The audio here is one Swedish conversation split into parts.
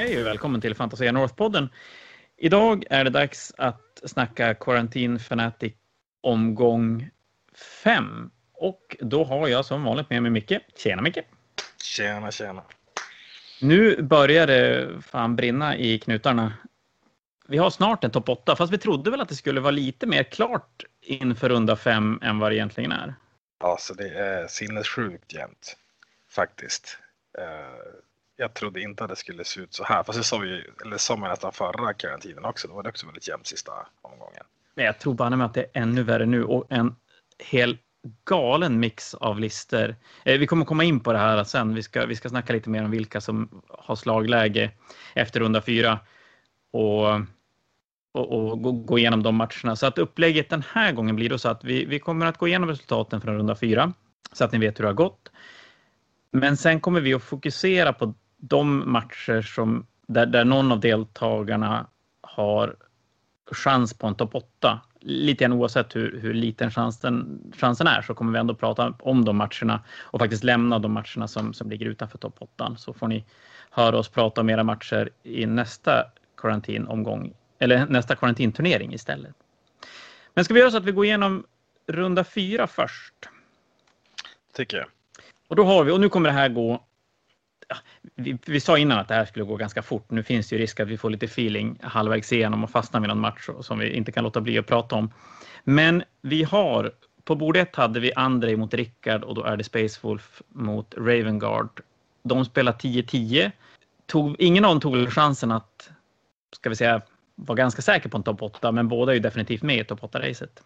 Hej och välkommen till Fantasia North-podden. Idag är det dags att snacka Quarantine Fanatic omgång 5. Och då har jag som vanligt med mig Micke. Tjena Micke! Tjena, tjena. Nu börjar det fan brinna i knutarna. Vi har snart en topp 8, fast vi trodde väl att det skulle vara lite mer klart inför runda 5 än vad det egentligen är. Alltså det är sinnessjukt jämnt faktiskt. Jag trodde inte att det skulle se ut så här, fast det sa vi, eller sa man nästan förra karantinen också. Då var det också väldigt jämnt sista omgången. Men jag tror bara med att det är ännu värre nu och en hel galen mix av lister. Eh, vi kommer komma in på det här sen. Vi ska, vi ska snacka lite mer om vilka som har slagläge efter runda fyra och, och, och gå, gå igenom de matcherna. Så att upplägget den här gången blir då så att vi, vi kommer att gå igenom resultaten från runda fyra så att ni vet hur det har gått. Men sen kommer vi att fokusera på de matcher som, där, där någon av deltagarna har chans på en topp 8. Lite grann oavsett hur, hur liten chansen, chansen är så kommer vi ändå prata om de matcherna och faktiskt lämna de matcherna som, som ligger utanför topp 8. Så får ni höra oss prata om era matcher i nästa karantinomgång eller nästa karantinturnering istället. Men ska vi göra så att vi går igenom runda fyra först? Tycker jag. Och då har vi, och nu kommer det här gå vi, vi, sa innan att det här skulle gå ganska fort. Nu finns det ju risk att vi får lite feeling halvvägs igenom och fastnar vid någon match som vi inte kan låta bli att prata om. Men vi har, på bord ett hade vi Andrei mot Rickard och då är det Space Wolf mot Ravengard. De spelar 10-10. Tog, ingen av dem tog chansen att, ska vi säga, vara ganska säker på en topp 8, men båda är ju definitivt med i topp 8-racet.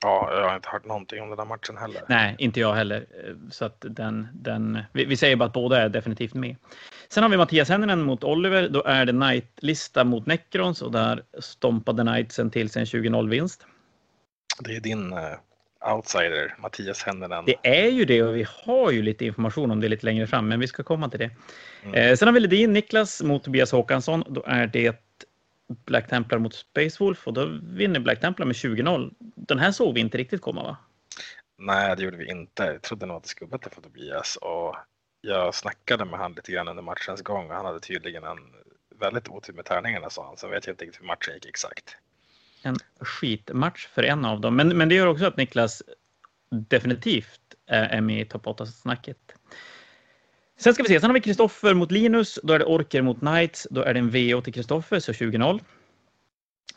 Ja, jag har inte hört någonting om den här matchen heller. Nej, inte jag heller. Så att den, den, vi, vi säger bara att båda är definitivt med. Sen har vi Mattias Henninen mot Oliver. Då är det Knight-lista mot Necrons och där stompade Knightsen till sig en 20-0-vinst. Det är din uh, outsider, Mattias Henninen. Det är ju det och vi har ju lite information om det lite längre fram, men vi ska komma till det. Mm. Eh, sen har vi Ledin Niklas mot Tobias Håkansson. Då är det Black Templar mot Space Wolf och då vinner Black Templar med 20-0. Den här såg vi inte riktigt komma va? Nej, det gjorde vi inte. Jag trodde nog att det skulle bättre för Tobias och jag snackade med han lite grann under matchens gång och han hade tydligen en väldigt otur med tärningarna sa han, så vet jag inte riktigt hur matchen gick exakt. En skitmatch för en av dem, men, men det gör också att Niklas definitivt är med i topp 8-snacket. Sen ska vi se, sen har vi Kristoffer mot Linus. Då är det Orker mot Knights. Då är det en VO till Kristoffer, så 20-0.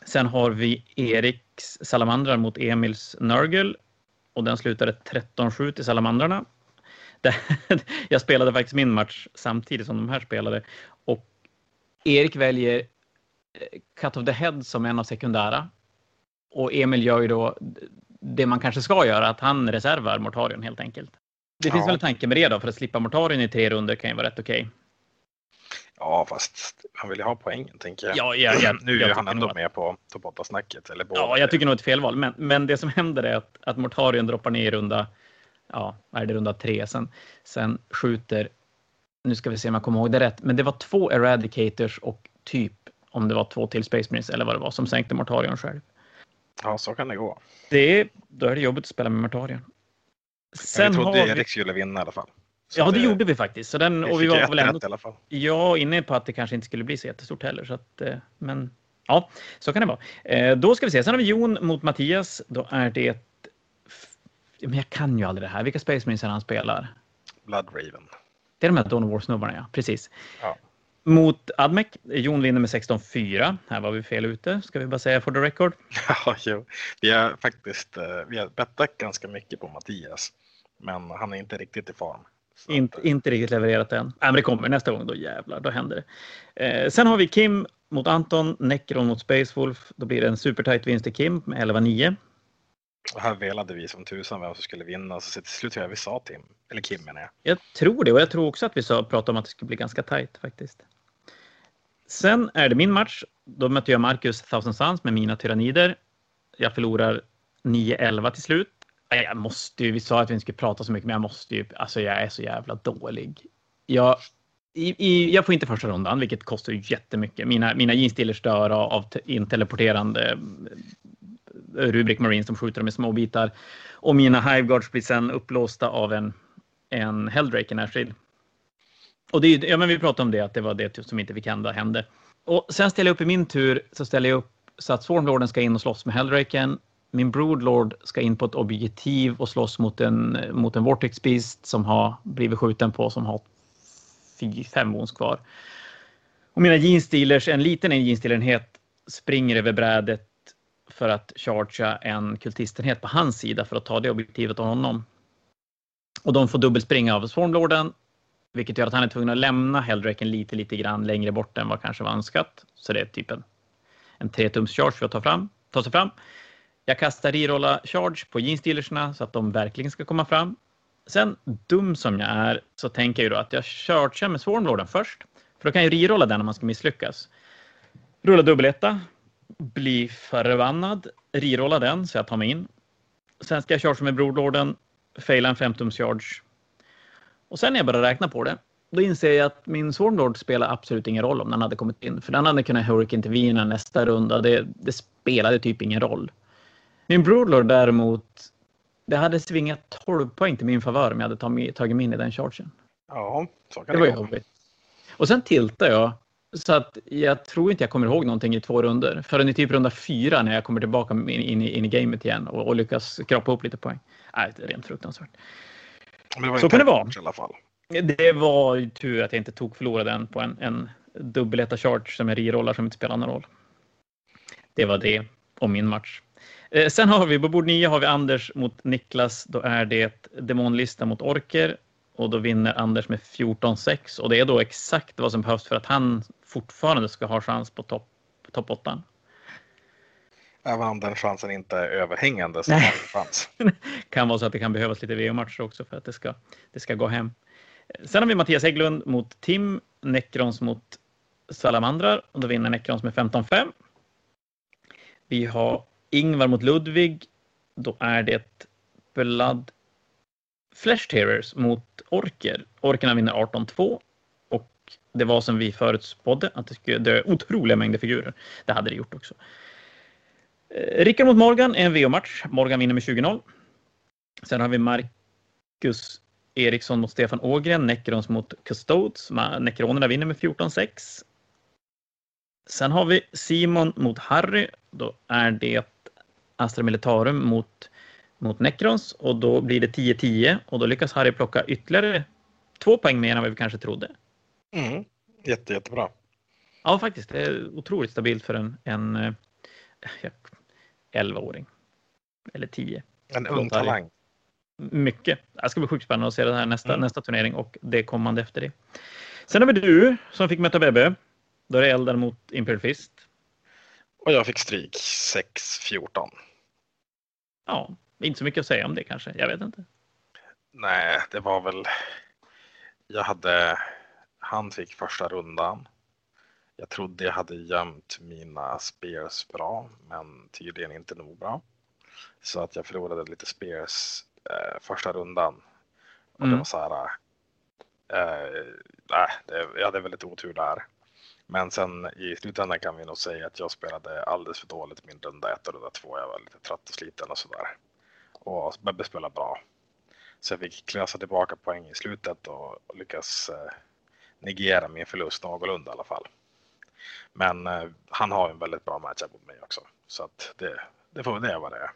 Sen har vi Eriks Salamandrar mot Emils Nurgle. Och den slutade 13-7 till Salamandrarna. Jag spelade faktiskt min match samtidigt som de här spelade. Och Erik väljer eh, Cut of the Head som en av sekundära. Och Emil gör ju då det man kanske ska göra, att han reservar Mortarion helt enkelt. Det finns ja. väl en tanke med det då, för att slippa Mortarion i tre runder kan ju vara rätt okej. Okay. Ja, fast han vill ju ha poängen tänker jag. Ja, ja, ja nu är han ändå med på topp 8-snacket. Ja, jag tycker nog ett felval. Men, men det som händer är att, att Mortarion droppar ner i runda, ja, är det runda tre. Sen, sen skjuter, nu ska vi se om jag kommer ihåg det rätt, men det var två Eradicators och typ om det var två till Space Marines eller vad det var som sänkte Mortarion själv. Ja, så kan det gå. Det då är det jobbigt att spela med Mortarion. Sen jag trodde Erik skulle vinna i alla fall. Så ja, det, det, gjorde vi faktiskt. Så den, och vi var väl ändå, i alla fall. Ja, inne på att det kanske inte skulle bli så jättestort heller. Så att, eh, men ja, så kan det vara. Eh, då ska vi se. Sen har vi Jon mot Mattias. Då är det... Men jag kan ju aldrig det här. Vilka Space Marines han spelar? Blood Raven. Det är de här Dawn War-snubbarna, ja. Precis. Ja. Mot Admec. Jon vinner med 16-4. Här var vi fel ute, ska vi bara säga for the record. Ja, jo. Vi har faktiskt eh, vi har bettat ganska mycket på Mattias. Men han är inte riktigt i form. Inte, att, inte riktigt levererat än. Äh, men det kommer nästa gång, då jävlar, då händer det. Eh, sen har vi Kim mot Anton, Necron mot Space Wolf. Då blir det en supertight vinst till Kim med 11-9. Och här velade vi som tusan vem som skulle vinna, så till slut tror jag vi sa Tim, eller Kim menar jag. Jag tror det, och jag tror också att vi sa, pratade om att det skulle bli ganska tight faktiskt. Sen är det min match. Då möter jag Marcus Thousand Suns med mina tyrannider. Jag förlorar 9-11 till slut. Jag måste ju, vi sa att vi inte skulle prata så mycket, men jag måste ju, alltså jag är så jävla dålig. Jag, i, i, jag får inte första rundan, vilket kostar ju jättemycket. Mina, mina jeansdealers dör av, av inteleporterande eh, Rubrik Marines som skjuter dem i små bitar. Och mina Hiveguards blir sen upplåsta av en, en Helldrake i närstrid. Och det, ja, men vi pratade om det, att det var det som inte fick hända, hände. Och sen ställer jag upp i min tur, så ställer jag upp så att Swarmlorden ska in och slåss med Hellraken. Min Broodlord ska in på ett objektiv och slåss mot en, mot en Vortex Beast som har blivit skjuten på, som har fem wounds kvar. Och mina jeansdealers, en liten jeansdealenhet, springer över brädet för att chargea en kultistenhet på hans sida för att ta det objektivet av honom. Och de får dubbelspringa av Swarmlorden, vilket gör att han är tvungen att lämna Helldraken lite, lite grann längre bort än vad kanske var önskat. Så det är typ en, en 3 tums charge för att ta, fram, ta sig fram. Jag kastar rerolla charge på Genestealersna så att de verkligen ska komma fram. Sen, dum som jag är, så tänker jag då att jag chargear med Swarmlorden först. För då kan jag rerolla den om man ska misslyckas. Rulla dubbeletta, bli förbannad, rerolla den så jag tar mig in. Sen ska jag charge med Broderlorden, faila en 5 tums charge. Och sen när jag börjar räkna på det, då inser jag att min Swarmlord spelar absolut ingen roll om den hade kommit in. För den hade kunnat Hurricane Vina nästa runda. Det, det spelade typ ingen roll. Min Broodlord däremot, det hade svingat 12 poäng till min favör om jag hade tagit mig in i den chargen. Ja, så kan det, det var jobbigt. Och sen tiltade jag så att jag tror inte jag kommer ihåg någonting i två runder. Förrän i typ runda fyra när jag kommer tillbaka in, in, in i gamet igen och, och lyckas skrapa upp lite poäng. Nej, det är rent fruktansvärt. Så kan det vara. I alla fall. Det var ju tur att jag inte tog förlorade den på en, en dubbeletta charge som jag rirollar som inte spelar någon roll. Det var det om min match. Eh, sen har vi på bord 9 har vi Anders mot Niklas. Då är det demonlista mot orker och då vinner Anders med 14-6 och det är då exakt vad som behövs för att han fortfarande ska ha chans på topp top 8. Även om den chansen inte är överhängande så det chans. kan vara så att det kan behövas lite VM-matcher också för att det ska, det ska gå hem. Sen har vi Mattias Hägglund mot Tim, Necrons mot Salamandrar och då vinner Necrons med 15-5. Vi har Ingvar mot Ludvig. Då är det Blood Flesh Tearers mot Orker. Orkerna vinner 18-2 och det var som vi förutspådde att det skulle dö otroliga mängder figurer. Det hade det gjort också. Eh, Rickard mot Morgan är en VO-match. Morgan vinner med 20-0. Sen har vi Marcus Eriksson mot Stefan Ågren. Necrons mot Custodes. Necronerna vinner med 14-6. Sen har vi Simon mot Harry. Då är det Astra Militarum mot, mot Necrons och då blir det 10-10 och då lyckas Harry plocka ytterligare två poäng mer än vad vi kanske trodde. Mm. Jätte, jättebra. Ja, faktiskt. Det är otroligt stabilt för en, en eh, 11-åring. Eller 10. En ung talang. Mycket. Det ska bli sjukt spännande att se det här nästa, mm. nästa turnering och det kommande efter det. Sen har vi du som fick möta Bebbe. Då är det Eldar mot Imperial Fist. Och jag fick stryk 6-14. Ja, inte så mycket att säga om det kanske. Jag vet inte. Nej, det var väl. Jag hade. Han fick första rundan. Jag trodde jag hade gömt mina spears bra, men tydligen inte nog bra. Så att jag förlorade lite spears eh, första rundan. Och mm. det var så här. Eh, nej, det, jag hade väldigt otur där. Men sen i slutändan kan vi nog säga att jag spelade alldeles för dåligt min runda ett och runda två. Jag var lite trött och sliten och sådär. Och Bebbe spelade bra. Så jag fick klösa tillbaka poäng i slutet och, lyckas eh, negera min förlust någorlunda i alla fall. Men eh, han har en väldigt bra matchup mot mig också. Så att det, det får det vad det.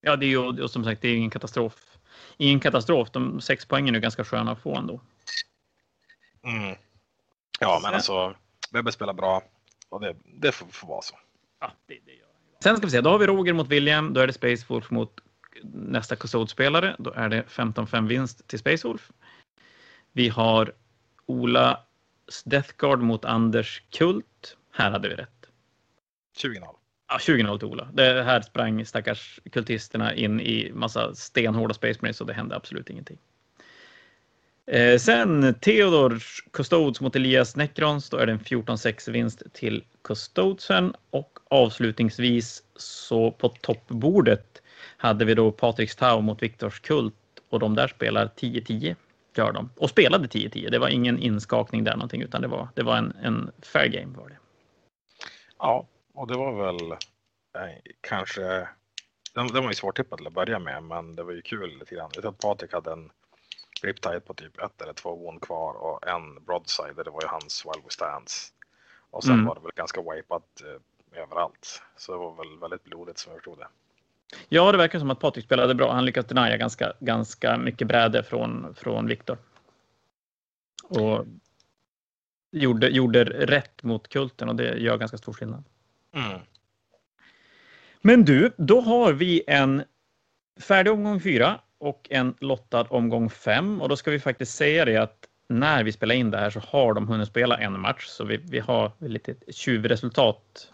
Ja, det är ju och som sagt, det är ingen katastrof. Ingen katastrof. De sex poängen är ganska sköna att få ändå. Mm. Ja, men alltså Bebbe spelar bra och det, det får, får vara så. Ja, det, det gör Sen ska vi se, då har vi Roger mot William. Då är det Space Wolf mot nästa Custode-spelare. Då är det 15-5 vinst till Space Wolf. Vi har Ola Deathguard mot Anders Kult. Här hade vi rätt. 20-0. Ja, 20-0 till Ola. Det här sprang stackars kultisterna in i massa stenhårda Space Marines och det hände absolut ingenting. Eh, sen Theodor Custodes mot Elias Necrons. Då är det en 14-6 vinst till Custodesen. Och avslutningsvis så på toppbordet hade vi då Patriks Tau mot Viktors Kult och de där spelar 10-10 gör de. Och spelade 10-10. Det var ingen inskakning där någonting utan det var, det var en, en fair game var det. Ja, och det var väl eh, kanske den, den var ju svårtippad till att börja med, men det var ju kul lite grann. Jag tror att Patrik hade en Riptide på typ ett eller två wound kvar och en broadside, det var ju hans While We Stands. Och sen Mm. var det väl ganska wipat eh, överallt. Så det var väl väldigt blodigt som jag förstod det. Ja, det verkar som att Patrik spelade bra. Han lyckades denia ganska, ganska mycket bräde från, från Viktor. Och gjorde, gjorde rätt mot kulten och det gör ganska stor skillnad. Mm. Men du, då har vi en färdig omgång fyra och en lottad omgång fem. Och då ska vi faktiskt säga det att när vi spelar in det här så har de hunnit spela en match. Så vi, vi har lite tjuvresultat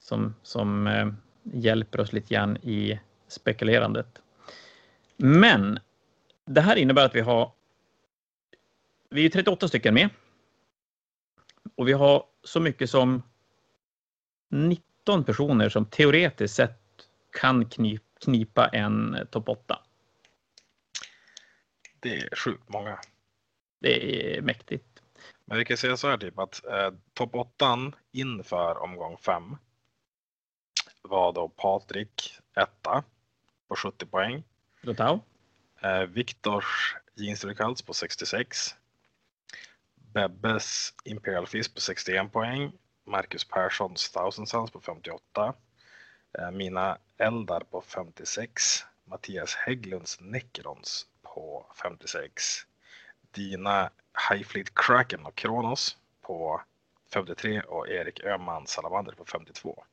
som, som eh, hjälper oss lite grann i spekulerandet. Men det här innebär att vi har vi är 38 stycken med. Och vi har så mycket som 19 personer som teoretiskt sett kan knip, knipa en topp 8. Det är sjukt många. Det är mäktigt. Men vi kan säga så här typ att eh, topp 8 inför omgång 5 var då Patrik etta på 70 poäng. Lotau. Eh, Viktors Jeans Cults på 66. Bebbes Imperial Fist på 61 poäng. Marcus Perssons Thousand Suns på 58. Eh, mina Eldar på 56. Mattias Hägglunds Necrons på 56. Dina High Fleet Kraken och Kronos på 53 och Erik Öhman Salamander på 52.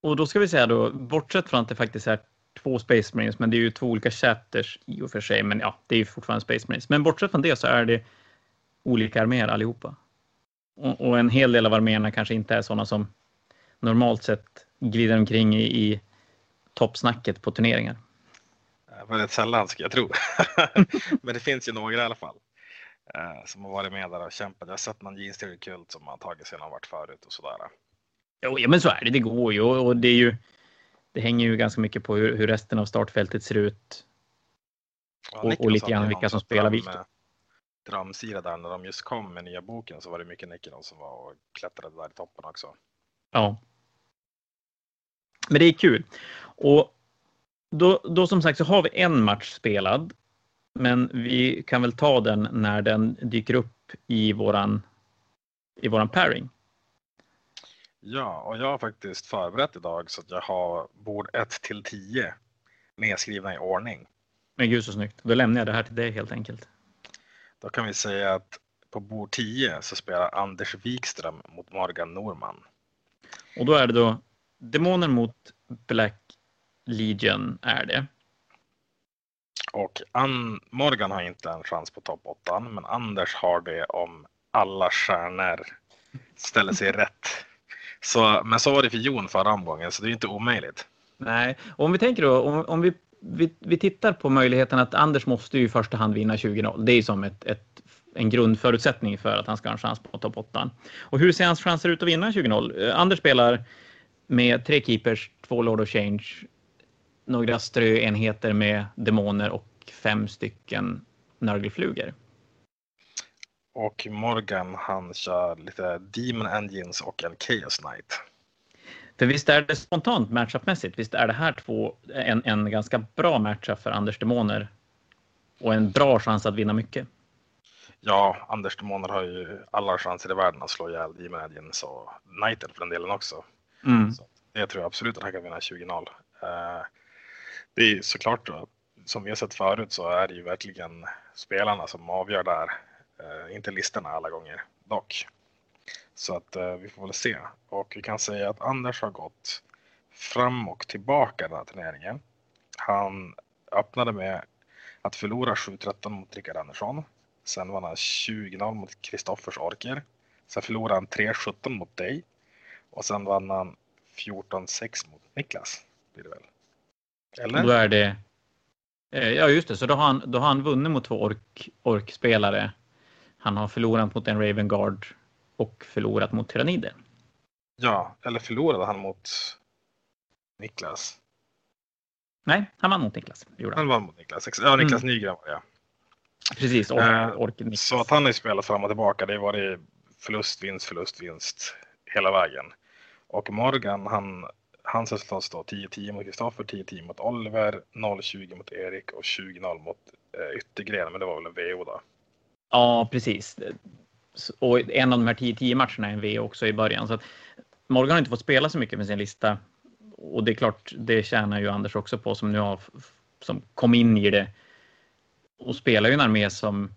Och då ska vi säga då, bortsett från att det faktiskt är två Space Marines, men det är ju två olika chapters i och för sig, men ja, det är ju fortfarande Space Marines. Men bortsett från det så är det olika arméer allihopa. Och, och en hel del av arméerna kanske inte är sådana som normalt sett glider omkring i, i toppsnacket på turneringar. Eh, Väldigt sällan ska jag tro. Men det finns ju några i alla fall. Eh, som har varit med där och kämpat. Jag har sett någon Jeans Kult som har tagit sig någon vart förut och sådär. Jo, ja, men så är det. Det går ju och det är ju. Det hänger ju ganska mycket på hur, hur resten av startfältet ser ut. Ja, Och- och lite grann vilka som spelar vilket. Dramsida där när de just kom med nya boken så var det mycket Niklas som var och klättrade där i toppen också. Ja. Men det är kul. Och då, då som sagt så har vi en match spelad. Men vi kan väl ta den när den dyker upp i våran, i våran pairing. Ja, och jag har faktiskt förberett idag så att jag har bord 1 till 10 nedskrivna i ordning. Men gud så snyggt. Då lämnar jag det här till dig helt enkelt. Då kan vi säga att på bord 10 så spelar Anders Wikström mot Morgan Norman. Och då är det då Demoner mot Black Legion är det. Och An- Morgan har inte en chans på topp 8 men Anders har det om alla stjärnor ställer sig rätt. Så, men så var det för Jon förra omgången så det är inte omöjligt. Nej, och om vi tänker då, om, om vi, vi, vi tittar på möjligheten att Anders måste ju i första hand vinna 20-0. Det är ju som ett, ett, en grundförutsättning för att han ska ha en chans på topp 8. Och hur ser hans chanser ut att vinna 20-0? Eh, Anders spelar med tre keepers, två Lord of Change, några ströenheter med demoner och fem stycken Nörgelflugor. Och Morgan han kör lite Demon Engines och en Chaos Knight. För visst är det spontant matchupmässigt, visst är det här två en, en ganska bra matchup för Anders demoner och en bra chans att vinna mycket. Ja, Anders Demoner har ju alla chanser i världen att slå ihjäl Demon Engines och Knighten för den delen också. Mm. Så det tror jag absolut att han kan vinna 20-0. Eh, Det är såklart då, som vi har sett förut så är det ju verkligen spelarna som avgör där. Eh, Inte listorna alla gånger dock. Så att eh, vi får väl se. Och vi kan säga att Anders har gått fram och tillbaka den här turneringen. Han öppnade med att förlora 7-13 mot Rickard Andersson. Sen vann han 20-0 mot Kristoffers Orker. Sen förlorade han 3-17 mot dig. Och sen vann han 14-6 mot Niklas. Blir det väl? Eller? Då är det... Eh, ja, just det. Så då har han, då har han vunnit mot två ork, orkspelare. Han har förlorat mot en Raven Guard och förlorat mot Tyrannider. Ja, eller förlorade han mot Niklas? Nej, han vann mot Niklas. Det gjorde han. Han vann mot Niklas. Ja, Niklas Mm. Nygren var det. ja. Precis, ork, Eh, ork Niklas. Så att han har spelat fram och tillbaka. Det har varit förlust, vinst, förlust, vinst hela vägen. Och Morgan, han, hans resultat står 10-10 mot Kristoffer, 10-10 mot Oliver, 0-20 mot Erik och 20-0 mot eh, yttergren, men det var väl en VO då. Ja, precis. Och en av de här 10-10 matcherna är en V också i början. Så att Morgan har inte fått spela så mycket med sin lista. Och det är klart, det tjänar ju Anders också på som nu har som kom in i det och spelar ju en armé som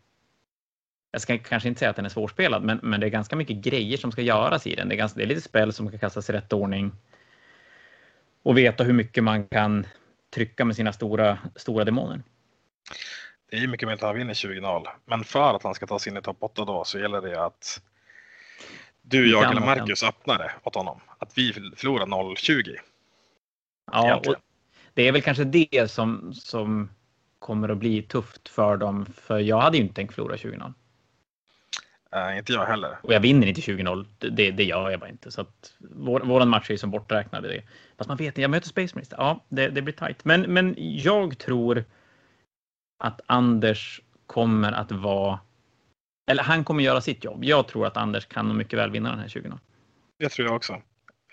jag ska kanske inte säga att den är svårspelad, men, men det är ganska mycket grejer som ska göras i den. Det är, ganska, det är lite spel som ska kastas i rätt ordning och veta hur mycket man kan trycka med sina stora, stora demoner. Det är ju mycket möjligt att han vinner 20-0, men för att han ska ta sig in i topp 8 då så gäller det att du, jag eller Marcus öppnar det åt honom. Att vi förlorar 0-20. Ja, det är väl kanske det som, som kommer att bli tufft för dem, för jag hade ju inte tänkt förlora 20-0. Uh, inte jag heller. Och jag vinner inte 20-0. Det, det gör jag bara inte. Så att vår, våran match är ju som borträknade. Det. Fast man vet, jag möter Space Minister. Ja, det, det blir tight. Men, men jag tror att Anders kommer att vara... Eller han kommer göra sitt jobb. Jag tror att Anders kan nog mycket väl vinna den här 20 Det tror jag också.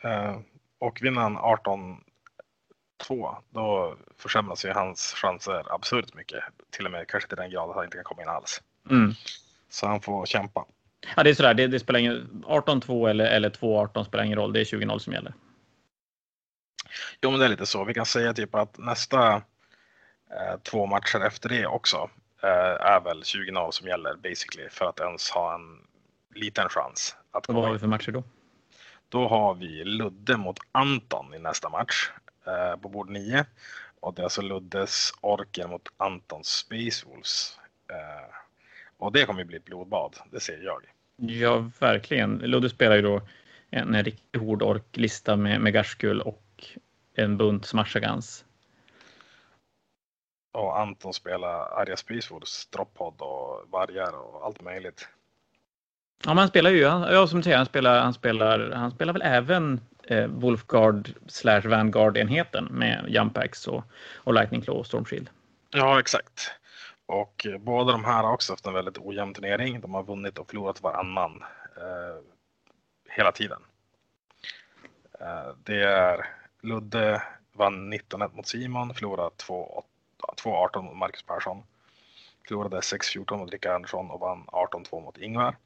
Uh, och vinner han 18 2 då försämras ju hans chanser absurt mycket. Till och med kanske till den grad att han inte kan komma in alls. Mm. Så han får kämpa. Ja, det är sådär. Det, det spelar ingen 18-2 eller, eller 2-18 spelar ingen roll. Det är 20-0 som gäller. Jo, men det är lite så. Vi kan säga typ att nästa eh, två matcher efter det också eh, är väl 20-0 som gäller basically för att ens ha en liten chans. Att Vad har vi för matcher då? Då har vi Ludde mot Anton i nästa match eh, på bord 9 och det är alltså Luddes Orker mot Antons Space Wolves. Eh, och det kommer ju bli ett blodbad, det ser jag. Ja, verkligen. Ludde spelar ju då en, riktigt hård orklista med, med Garskull och en bunt Smashagans. Och Anton spelar Arja Sprisfords droppod och vargar och allt möjligt. Ja, men han spelar ju, ja, som du säger, han spelar, han spelar, han spelar väl även eh, Wolfguard slash Vanguard-enheten med Jumpax och, och Lightning Claw och Stormshield. Ja, exakt. Och båda de här har också haft en väldigt ojämn turnering. De har vunnit och förlorat varannan eh, hela tiden. Eh, det är Ludde vann 19-1 mot Simon, förlorade 2-18 mot Marcus Persson. Förlorade 6-14 mot Rickard Andersson och vann 18-2 mot Ingvar.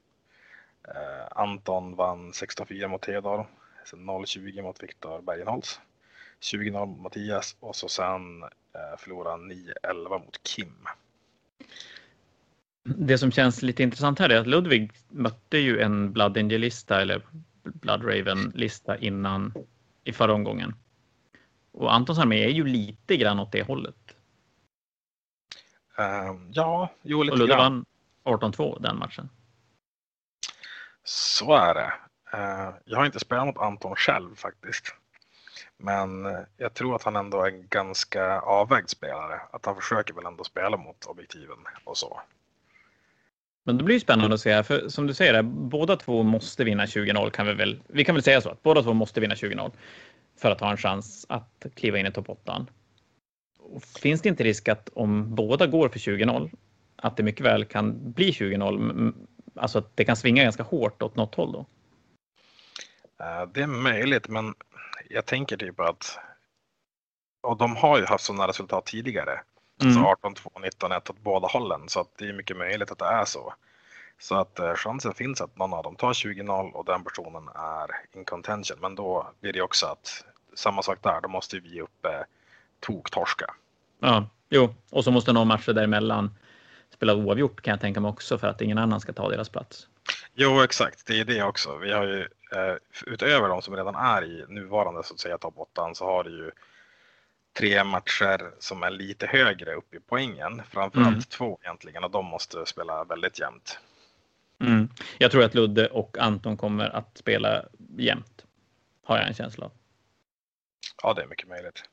Eh, Anton vann 16-4 mot Theodor, 0-20 mot Viktor Bergenholtz. 20-0 mot Mattias och så sen eh, förlorade han 9-11 mot Kim. Det som känns lite intressant här är att Ludvig mötte ju en Blood Angel-lista eller Blood Raven-lista innan i förra omgången. Och Antons armé är ju lite grann åt det hållet. Uh, ja, jo lite och Ludde vann 18-2 den matchen. Så är det. Uh, jag har inte spelat mot Anton själv faktiskt. Men eh, jag tror att han ändå är en ganska avvägd spelare. Att han försöker väl ändå spela mot objektiven och så. Men det blir spännande att se, för som du säger, båda två måste vinna 20-0 kan vi väl, vi kan väl säga så att båda två måste vinna 20-0 för att ha en chans att kliva in i topp 8. Finns det inte risk att om båda går för 20-0, att det mycket väl kan bli 20-0, alltså att det kan svinga ganska hårt åt något håll då? Eh, det är möjligt, men jag tänker typ att och de har ju haft sådana resultat tidigare. Mm. Alltså 18-2, 19-1 åt båda hållen så att det är mycket möjligt att det är så. Så att eh, chansen finns att någon av dem tar 20-0 och den personen är in contention. Men då blir det också att samma sak där, då måste vi upp eh, tok-torska. Ja, jo, och så måste någon matcher däremellan spela oavgjort kan jag tänka mig också för att ingen annan ska ta deras plats. Jo, exakt. Det är det också. Vi har ju eh, utöver de som redan är i nuvarande så att säga topp 8 så har det ju tre matcher som är lite högre upp i poängen. Framförallt mm. två egentligen och de måste spela väldigt jämnt. Mm. Jag tror att Ludde och Anton kommer att spela jämnt. Har jag en känsla av. Ja, det är mycket möjligt.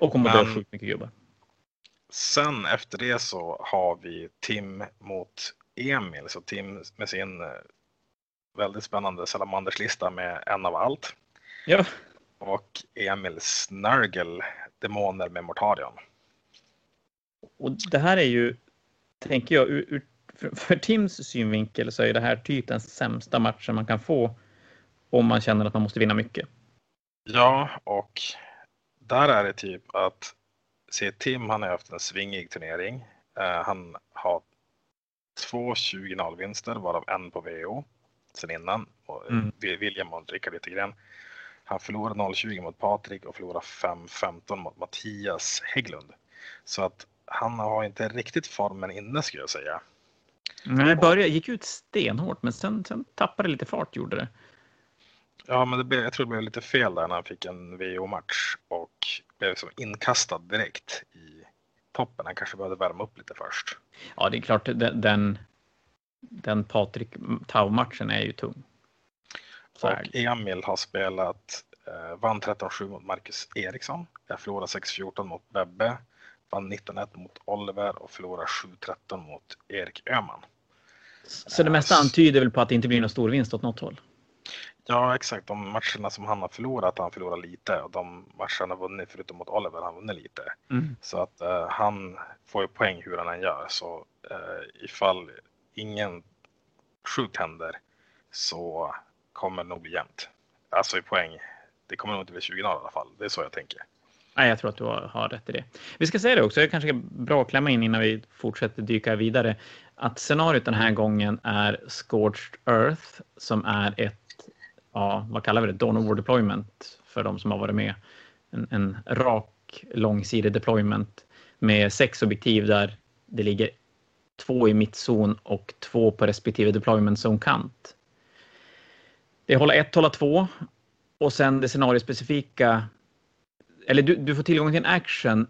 Och kommer att dra sjukt mycket gubbar. Sen efter det så har vi Tim mot Emil. Så Tim med sin eh, väldigt spännande salamanderslista med en av allt. Ja. Och Emil Snurgle, Demoner med Mortarion. Och det här är ju, tänker jag, ur, ur, för, för Tims synvinkel så är det här typ den sämsta matchen man kan få om man känner att man måste vinna mycket. Ja, och där är det typ att se Tim, han har haft en svingig turnering. Eh, han har två 20-0 vinster varav en på VO sen innan. Och Mm. William och Rickard Yttergren. Han förlorade 0-20 mot Patrik och förlorade 5-15 mot Mattias Hägglund. Så att han har inte riktigt formen inne skulle jag säga. Det började, gick ut stenhårt, men sen, sen tappade det lite fart, gjorde det. Ja, men det blev, jag tror det blev lite fel där när han fick en VO-match och blev som inkastad direkt i toppen. Han kanske behövde värma upp lite först. Ja, det är klart, den, den, den Patrik Tau-matchen är ju tung. Så Och det. Emil har spelat, eh, vann 13-7 mot Marcus Eriksson. Jag förlorade 6-14 mot Bebbe. Vann 19-1 mot Oliver och förlorade 7-13 mot Erik Öhman. Så det mesta antyder väl på att det inte blir någon stor vinst åt något håll. Ja, exakt. De matcherna som han har förlorat, han förlorar lite och de matcherna han har vunnit, förutom mot Oliver, han vunnit lite. Mm. Så att eh, han får ju poäng hur han än gör. Så eh, ifall ingen sjukt händer så kommer det nog bli jämnt. Alltså i poäng. Det kommer nog inte bli 20 i alla fall. Det är så jag tänker. Nej, jag tror att du har, har rätt i det. Vi ska säga det också, det kanske är bra att klämma in innan vi fortsätter dyka vidare, att scenariot den här gången är Scorched Earth som är ett, ja, vad kallar vi det, Dawn of War deployment för de som har varit med. En, en rak långsidig deployment med sex objektiv där det ligger två i mittzon och två på respektive deployment zone kant. Det är hålla ett, hålla två och sen det scenariospecifika eller du, du får tillgång till en action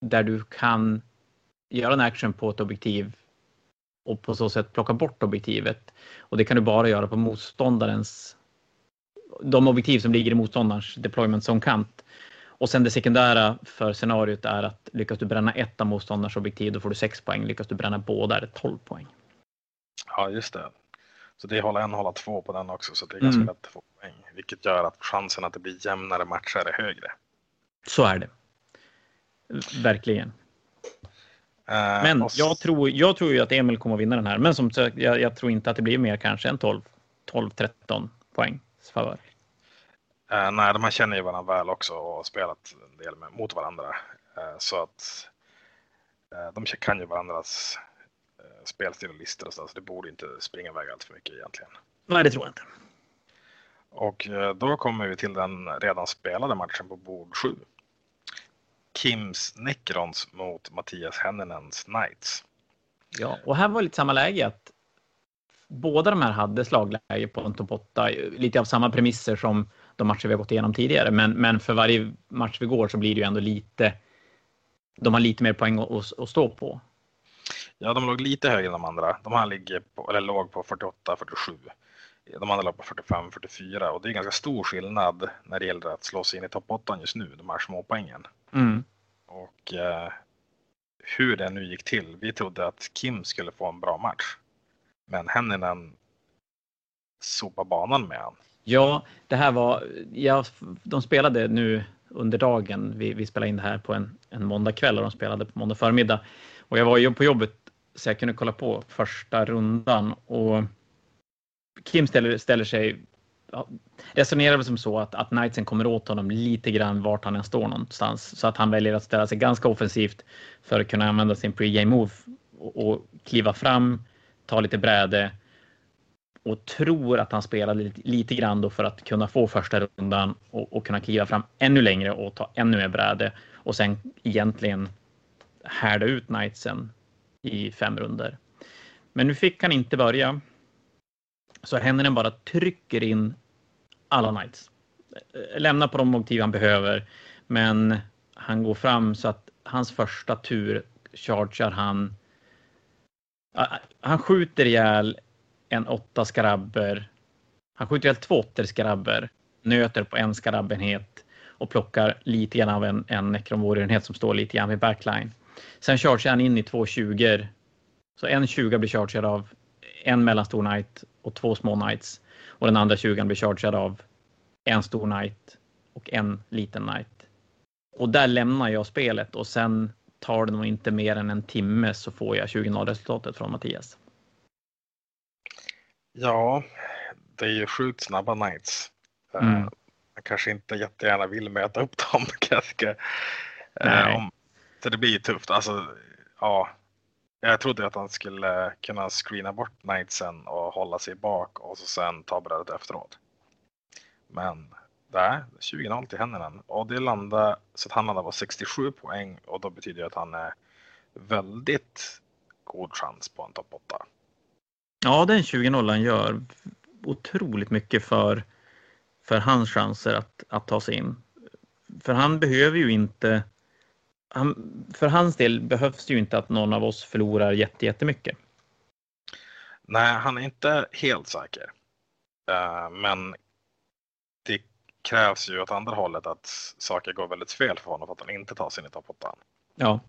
där du kan göra en action på ett objektiv och på så sätt plocka bort objektivet. Och det kan du bara göra på motståndarens de objektiv som ligger i motståndarens deployment zone kant. Och sen det sekundära för scenariot är att lyckas du bränna ett av motståndarens objektiv då får du 6 poäng. Lyckas du bränna båda är det 12 poäng. Ja, just det. Så det är hålla en, hålla två på den också. Så det är ganska Mm. lätt att få poäng. Vilket gör att chansen att det blir jämnare matcher är högre. Så är det. Verkligen. Eh, Men och jag tror, jag tror ju att Emil kommer att vinna den här. Men som sagt, jag, jag tror inte att det blir mer kanske än 12, 12-13 poäng favör. Eh, nej, de här känner ju varandra väl också och har spelat en del med, mot varandra. Eh, så att eh, de kan ju varandras eh, spelstil och listor och så, så det borde inte springa iväg allt för mycket egentligen. Nej, det tror jag inte. Och då kommer vi till den redan spelade matchen på bord 7. Kims Necrons mot Mattias Henninens Knights. Ja, och här var lite samma läge att båda de här hade slagläge på en topp 8, lite av samma premisser som de matcher vi har gått igenom tidigare. Men, men för varje match vi går så blir det ju ändå lite. De har lite mer poäng att, att, att stå på. Ja, de låg lite högre än de andra. De här ligger på, eller låg på 48-47. De andra låg på 45-44 och det är ganska stor skillnad när det gäller att slå sig in i topp 8 just nu, de här småpoängen. Mm. Och eh, hur det nu gick till. Vi trodde att Kim skulle få en bra match. Men Henninen sopade banan med han. Ja, det här var, ja, de spelade nu under dagen. Vi, vi spelade in det här på en, en måndag kväll och de spelade på måndag förmiddag. Och jag var ju på jobbet så jag kunde kolla på första rundan och Kim ställer, ställer sig, resonerar väl som så att, att Knightsen kommer åt honom lite grann vart han än står någonstans. Så att han väljer att ställa sig ganska offensivt för att kunna använda sin pre-game move och, och kliva fram, ta lite bräde och tror att han spelar lite, lite grann då för att kunna få första rundan och, och kunna kliva fram ännu längre och ta ännu mer bräde och sen egentligen härda ut Knightsen i fem runder. Men nu fick han inte börja. Så Henninen bara trycker in alla Knights. Lämnar på de motiv han behöver, men han går fram så att hans första tur chargear han. Han skjuter ihjäl en åtta skarabber. Han skjuter ihjäl två åttor skarabber, nöter på en skarabbenhet och plockar lite grann av en, en necromorierenhet som står lite grann vid backline. Sen chargear han in i två 20 Så en 20 blir chargead av en mellanstor knight och två små knights. Och den andra 20 blir chargead av en stor knight och en liten knight. Och där lämnar jag spelet och sen tar det nog inte mer än en timme så får jag 20-0 resultatet från Mattias. Ja, det är ju sjukt snabba Knights. Eh, Mm. Man kanske inte jättegärna vill möta upp dem. Ganska. Nej. Om, så det blir ju tufft. Alltså, ja, jag trodde att han skulle kunna screena bort knightsen och hålla sig bak och så sen ta brödet efteråt. Men nej, 20-0 till händerna och det landade så att han landade på 67 poäng och då betyder det att han är väldigt god chans på en topp 8. Ja, den 20-0 gör otroligt mycket för, för hans chanser att, att ta sig in. För han behöver ju inte han, för hans del behövs det ju inte att någon av oss förlorar jättemycket. Nej, han är inte helt säker. Uh, men det krävs ju åt andra hållet att saker går väldigt fel för honom för att han inte tar sig in i topp 8. Ja.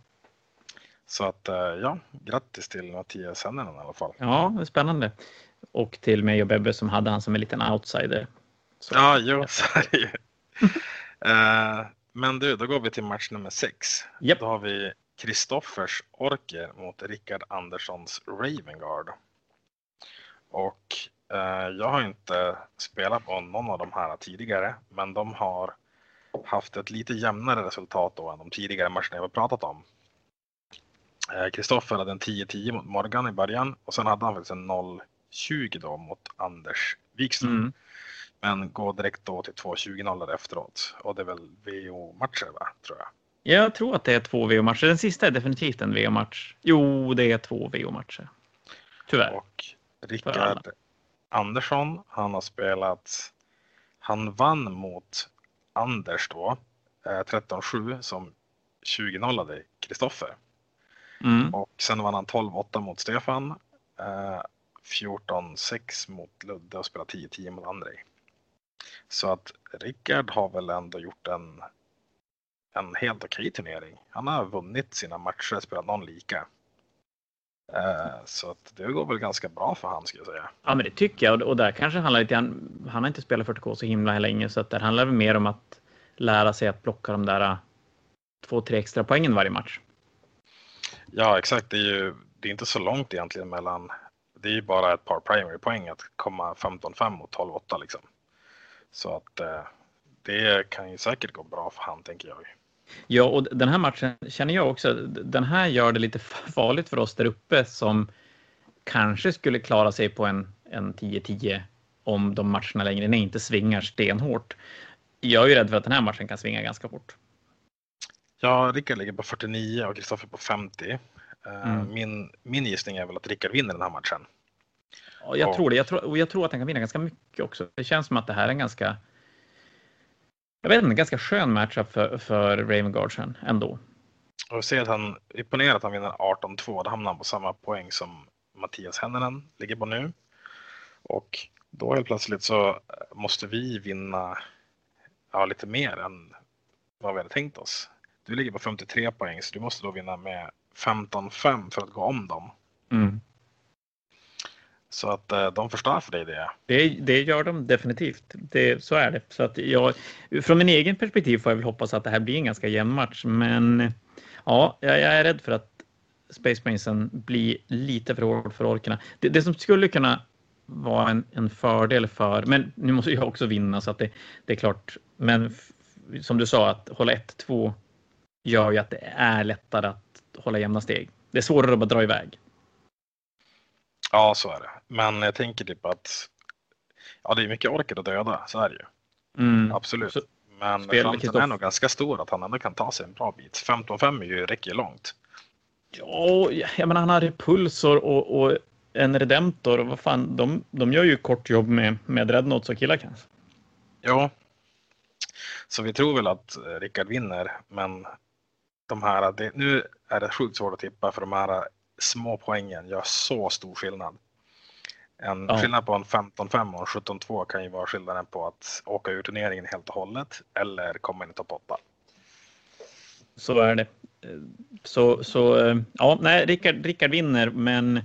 Så att uh, ja, grattis till Mattias Henninen i alla fall. Ja, det är spännande. Och till mig och Bebbe som hade han som en liten outsider. Så. Ja, jo, så är det ju. Men du, då går vi till match nummer sex. Yep. Då har vi Kristoffers Orker mot Rickard Anderssons Ravengard. Och eh, jag har inte spelat på någon av de här tidigare, men de har haft ett lite jämnare resultat då än de tidigare matcherna jag har pratat om. Kristoffer eh, hade en 10-10 mot Morgan i början och sen hade han faktiskt en 0-20 då mot Anders Wikström. Mm. Men går direkt då till 2-20-0 efteråt. Och det är väl VO-matcher va, tror jag. Jag tror att det är två VO-matcher. Den sista är definitivt en VO-match. Jo, det är två VO-matcher. Tyvärr. Och Rickard Andersson, han har spelat... Han vann mot Anders då, eh, 13-7 som 20-nollade Kristoffer. Mm. Och sen vann han 12-8 mot Stefan. Eh, 14-6 mot Ludde och spelade 10-10 mot Andrej. Så att Rickard har väl ändå gjort en, en helt okej turnering. Han har vunnit sina matcher, spelat någon lika. Eh, så att det går väl ganska bra för han skulle jag säga. Ja men det tycker jag och där kanske handlar lite han, han har inte spelat 40K så himla länge så att det handlar väl mer om att lära sig att plocka de där äh, två, tre extra poängen varje match. Ja exakt, det är ju det är inte så långt egentligen mellan det är ju bara ett par primary poäng att komma 15-5 mot 12-8 liksom. Så att eh, det kan ju säkert gå bra för han tänker jag. Ja, och den här matchen känner jag också, den här gör det lite farligt för oss där uppe som kanske skulle klara sig på en, en 10-10 om de matcherna längre ner inte svingar stenhårt. Jag är ju rädd för att den här matchen kan svinga ganska fort. Ja, Rickard ligger på 49 och Kristoffer på 50. Eh, mm. Min, min gissning är väl att Rickard vinner den här matchen. Ja, jag tror det. Jag tror, och jag tror att han kan vinna ganska mycket också. Det känns som att det här är en ganska jag vet inte, en ganska skön matchup för, för Ravengard sen ändå. Och vi ser att han imponerar att han vinner 18-2. Då hamnar han på samma poäng som Mattias Henninen ligger på nu. Och då helt plötsligt så måste vi vinna ja, lite mer än vad vi hade tänkt oss. Du ligger på 53 poäng så du måste då vinna med 15-5 för att gå om dem. Mm. Så att eh, de förstör för dig det. det. Det gör de definitivt. Det, så är det. Så att jag, från min egen perspektiv får jag väl hoppas att det här blir en ganska jämn match. Men ja, jag, jag är rädd för att Space Mason blir lite för hård för orkerna. Det, det som skulle kunna vara en, en, fördel för, men nu måste jag också vinna så att det, det är klart. Men som du sa, att hålla 1-2 gör ju att det är lättare att hålla jämna steg. Det är svårare att bara dra iväg. Ja, så är det. Men jag tänker typ att ja, det är mycket orker att döda, så är det ju. Mm. Absolut. Så, Men chansen är nog ganska stor att han ändå kan ta sig en bra bit. 15-5 ju, räcker ju långt. Ja, jag menar han har repulsor och, och en redemptor. Vad fan, de, de gör ju kort jobb med, med Dreadnoughts och Killacans. Ja. Så vi tror väl att Rickard vinner, men de här, det, nu är det sjukt svårt att tippa för de här små poängen gör så stor skillnad. En ja. skillnad på en 15-5 och en 17-2 kan ju vara skillnaden på att åka ur turneringen helt och hållet eller komma in i topp 8. Så är det. Så, så ja, nej, Rickard, Rickard vinner, men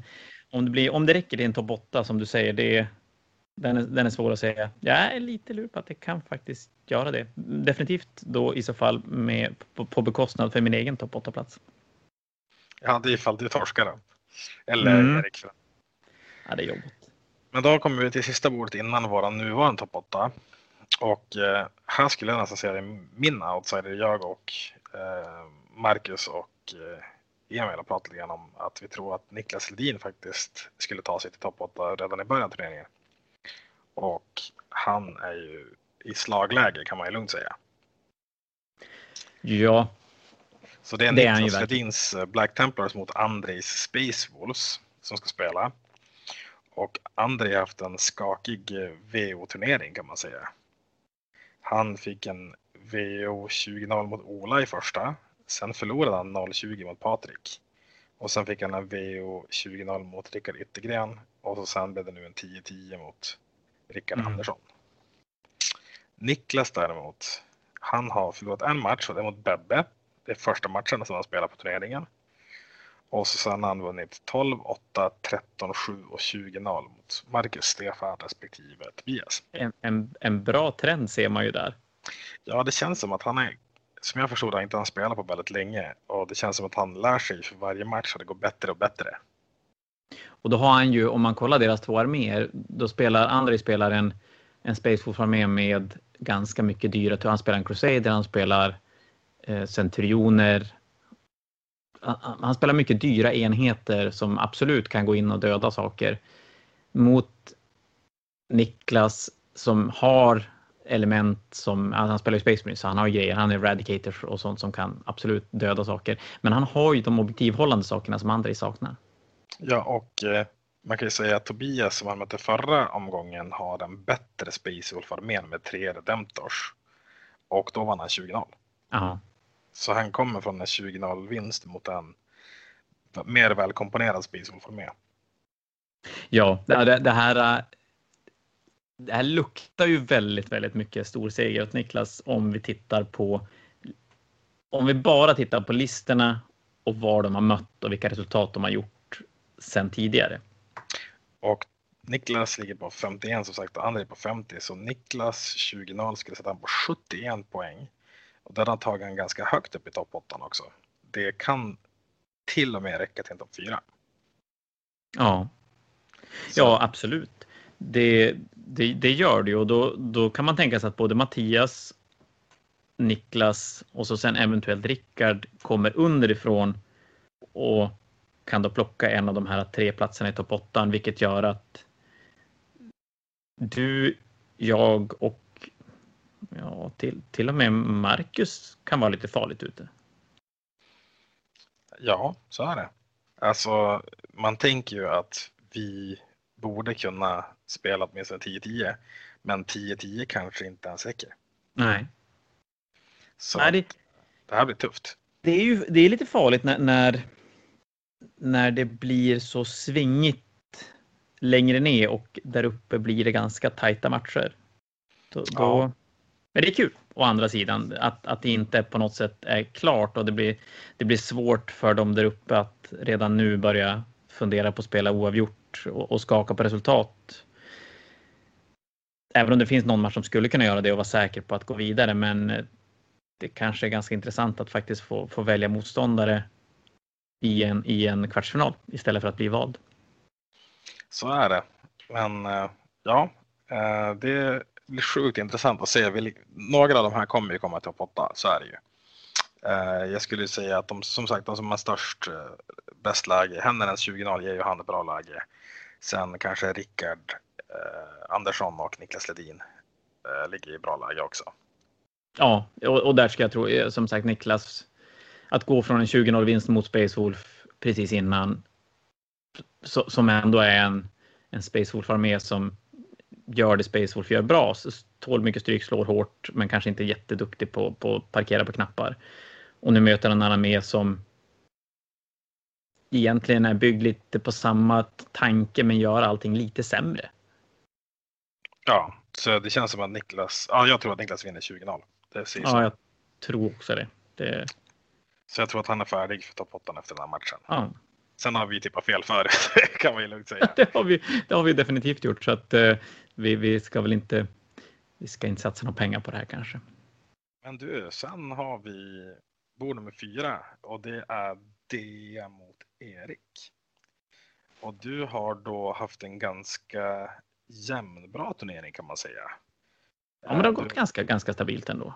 om det, blir, om det räcker till en topp 8 som du säger, det, den, är, den är svår att säga. Jag är lite lur på att det kan faktiskt göra det. Definitivt då i så fall med, på, på bekostnad för min egen topp 8-plats. Ja, det är ifall du torskar den. Eller mm. Erik. Ja, det är jobbigt. Men då kommer vi till sista bordet innan vår nuvarande topp 8. Och eh, här skulle jag nästan säga det är min outsider, jag och eh, Marcus och eh, Emil har pratat lite grann om att vi tror att Niklas Ledin faktiskt skulle ta sig till topp 8 redan i början av turneringen. Och han är ju i slagläge kan man ju lugnt säga. Ja. Så det är det Niklas är Ledins eh, Black Templars mot Andrejs Space Wolves som ska spela. Och Andrej har haft en skakig eh, VO-turnering kan man säga. Han fick en VO 20-0 mot Ola i första. Sen förlorade han 0-20 mot Patrik. Och sen fick han en VO 20-0 mot Rickard Yttergren. Och så sen blev det nu en 10-10 mot Rickard mm. Andersson. Niklas däremot, han har förlorat en match och det är mot Bebbe. Det är första matchen som han spelar på turneringen. Och så har han vunnit 12, 8, 13, 7 och 20-0 mot Marcus Stefan respektive Tobias. En, en, en bra trend ser man ju där. Ja, det känns som att han är, som jag förstod det, inte han spelat på väldigt länge och det känns som att han lär sig för varje match och det går bättre och bättre. Och då har han ju, om man kollar deras två arméer, då spelar Andrei spelar en, en Spaceforce-armé med ganska mycket dyra, han spelar en Crusader, han spelar eh, Centurioner, han spelar mycket dyra enheter som absolut kan gå in och döda saker. Mot Niklas som har element som, alltså han spelar ju Space Marine så han har grejer, han är Eradicator och sånt som kan absolut döda saker. Men han har ju de objektivhållande sakerna som andra saknar. Ja, och eh, man kan ju säga att Tobias som han mötte förra omgången har en bättre Space Wolf-armén med tre Redemptors. Och då vann han 20-0. Så han kommer från en 20-0 vinst mot en mer välkomponerad Space Wolf-armé. Ja, det, det här det här luktar ju väldigt, väldigt mycket stor seger åt Niklas om vi tittar på om vi bara tittar på listorna och var de har mött och vilka resultat de har gjort sedan tidigare. Och Niklas ligger på 51 som sagt och André på 50 så Niklas 20-0 skulle sätta han på 71 poäng. Och den har tagit han ganska högt upp i topp 8 också. Det kan till och med räcka till en topp 4. Ja. Så. Ja, absolut. Det, det, det, gör det och då, då kan man tänka sig att både Mattias, Niklas och så sen eventuellt Rickard kommer underifrån och kan då plocka en av de här tre platserna i topp 8, vilket gör att du, jag och ja, till, till och med Marcus kan vara lite farligt ute. Ja, så är det. Alltså, man tänker ju att vi borde kunna spela åtminstone 10-10. Men 10-10 kanske inte ens räcker. Nej. Så Nej, det, det här blir tufft. Det är ju det är lite farligt när, när, när det blir så svingigt längre ner och där uppe blir det ganska tajta matcher. Då, ja men det är kul å andra sidan att, att det inte på något sätt är klart och det blir, det blir svårt för dem där uppe att redan nu börja fundera på att spela oavgjort och, och skaka på resultat. Även om det finns någon match som skulle kunna göra det och vara säker på att gå vidare. Men det kanske är ganska intressant att faktiskt få, få välja motståndare i en, i en kvartsfinal istället för att bli vald. Så är det. Men eh, ja, eh, det blir sjukt intressant att se. Några av de här kommer ju komma till topp 8, så är det ju. Eh, jag skulle säga att de som sagt de som har störst eh, bäst läge, Hennerens 20-0 ger ju han ett bra läge. Sen kanske Rickard eh, Andersson och Niklas Ledin eh, ligger i bra läge också. Ja, och, och, där ska jag tro, eh, som sagt Niklas, att gå från en 20-0 vinst mot Space Wolf precis innan, så, som ändå är en, en Space Wolf-armé som gör det Space Wolf gör bra, så tål mycket stryk, slår hårt, men kanske inte jätteduktig på, på att parkera på knappar. Och nu möter han en armé som egentligen är byggd lite på samma tanke men gör allting lite sämre. Ja, så det känns som att Niklas, ja jag tror att Niklas vinner 20-0. Det ser ja, så. jag tror också det. det. Så jag tror att han är färdig för topp 8 efter den här matchen. Ja. Sen har vi tippat fel förut, kan man ju lugnt säga. det, har vi, det har vi definitivt gjort så att uh, vi, vi ska väl inte, vi ska inte satsa några pengar på det här kanske. Men du, sen har vi bord nummer fyra och det är det mot Erik. Och du har då haft en ganska jämnbra turnering kan man säga. Ja, men det har gått du, ganska, ganska stabilt ändå.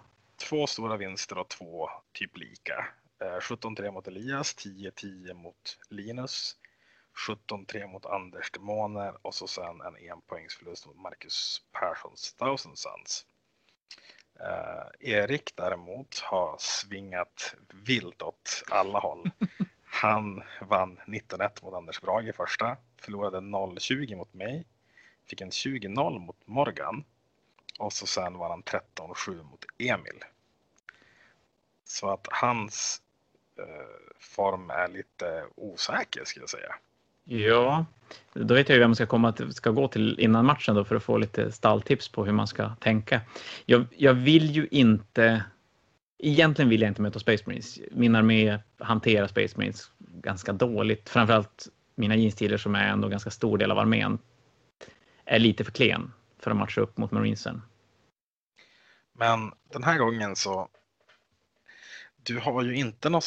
Två stora vinster och två typ lika. 17-3 mot Elias, 10-10 mot Linus, 17-3 mot Anders Demoner och så sen en enpoängsförlust mot Marcus Perssons Thousand Sons. Uh, Erik däremot har svingat vilt åt alla håll. Han vann 19-1 mot Anders Brage i första, förlorade 0-20 mot mig, fick en 20-0 mot Morgan och så sen vann han 13-7 mot Emil. Så att hans uh, form är lite osäker skulle jag säga. Ja, då vet jag ju vem man ska komma till, ska gå till innan matchen då för att få lite stalltips på hur man ska tänka. Jag, jag vill ju inte. Egentligen vill jag inte möta Space Marines. Min armé hanterar Space Marines ganska dåligt. Framförallt mina jeansstilar som är ändå ganska stor del av armén är lite för klen för att matcha upp mot Marinesen. Men den här gången så. Du har ju inte något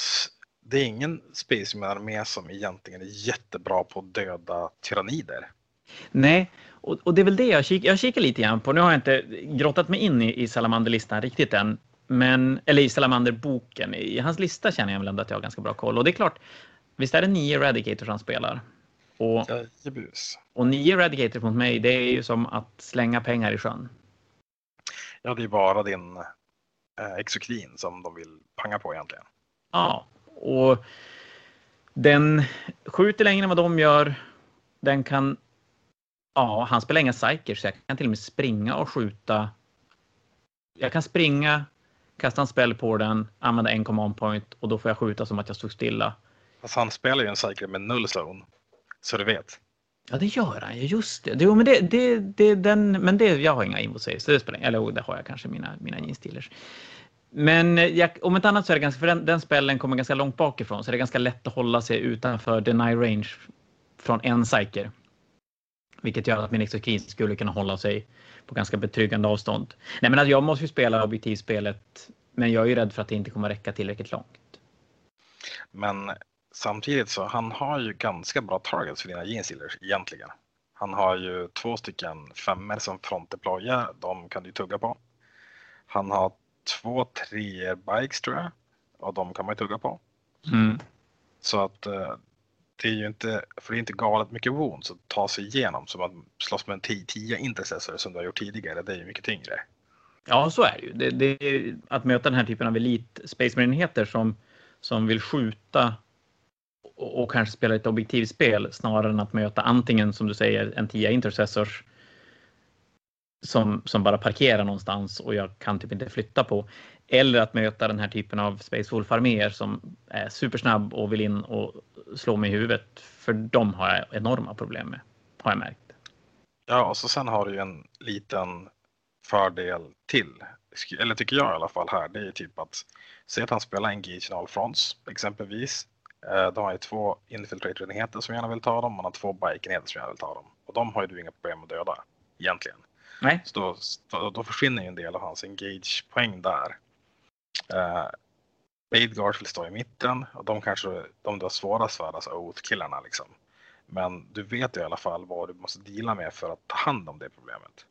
det är ingen Space Marine-armé som egentligen är jättebra på att döda tyrannider. Nej, och, och, det är väl det jag kikar, jag kikar lite grann på. Nu har jag inte grottat mig in i, i Salamanderlistan riktigt än. Men, eller i Salamanderboken. I hans lista känner jag väl ändå att jag har ganska bra koll. Och det är klart, visst är det nio Eradicators han spelar? Och, och nio Eradicators mot mig, det är ju som att slänga pengar i sjön. Ja, det är bara din eh, exokrin som de vill panga på egentligen. Ja, och den skjuter längre än vad de gör. Den kan... Ja, han spelar inga psykers, så jag kan till och med springa och skjuta. Jag kan springa, kasta en spel på den, använda en command point och då får jag skjuta som att jag stod stilla. Fast han spelar ju en psyker med null zone, så du vet. Ja, det gör han ju. Just det. Jo, men det, det, det, den, men det, jag har inga så det spelar Eller det har jag kanske, mina, mina jeans men eh, jag, om inte annat så är det ganska, för den, den spellen kommer ganska långt bakifrån, så det är ganska lätt att hålla sig utanför deny range från en psyker. Vilket gör att min exokin skulle kunna hålla sig på ganska betryggande avstånd. Nej, men alltså, jag måste ju spela objektivspelet, men jag är ju rädd för att det inte kommer räcka tillräckligt långt. Men samtidigt så han har ju ganska bra targets för dina gensealers egentligen. Han har ju två stycken femmer som frontdeployar, de kan du tugga på. Han har två treor bikes tror jag. Och de kan man ju tugga på. Mm. Så att uh, det är ju inte, för det är inte galet mycket wounds att ta sig igenom som att slåss med en 10 intercessor som du har gjort tidigare. Det är ju mycket tyngre. Ja, så är det ju. Det, det är att möta den här typen av elit Space Marine-enheter som, som vill skjuta och, och kanske spela ett objektivspel snarare än att möta antingen som du säger en 10 intercessors som, som bara parkerar någonstans och jag kan typ inte flytta på. Eller att möta den här typen av Space Wolf-arméer som är supersnabb och vill in och slå mig i huvudet. För de har jag enorma problem med, har jag märkt. Ja, och så sen har du ju en liten fördel till. Eller tycker jag i alla fall här. Det är ju typ att se att han spelar Engage in all fronts exempelvis. Eh, de har ju två infiltrator-enheter som gärna vill ta dem. Man har två bike-enheter som gärna vill ta dem. Och de har ju du inga problem att döda egentligen. Nej. Så då, då försvinner ju en del av hans engage-poäng där. Uh, Badeguard vill stå i mitten och de kanske de du har svårast för, alltså Oath-killarna liksom. Men du vet i alla fall vad du måste dela med för att ta hand om det problemet.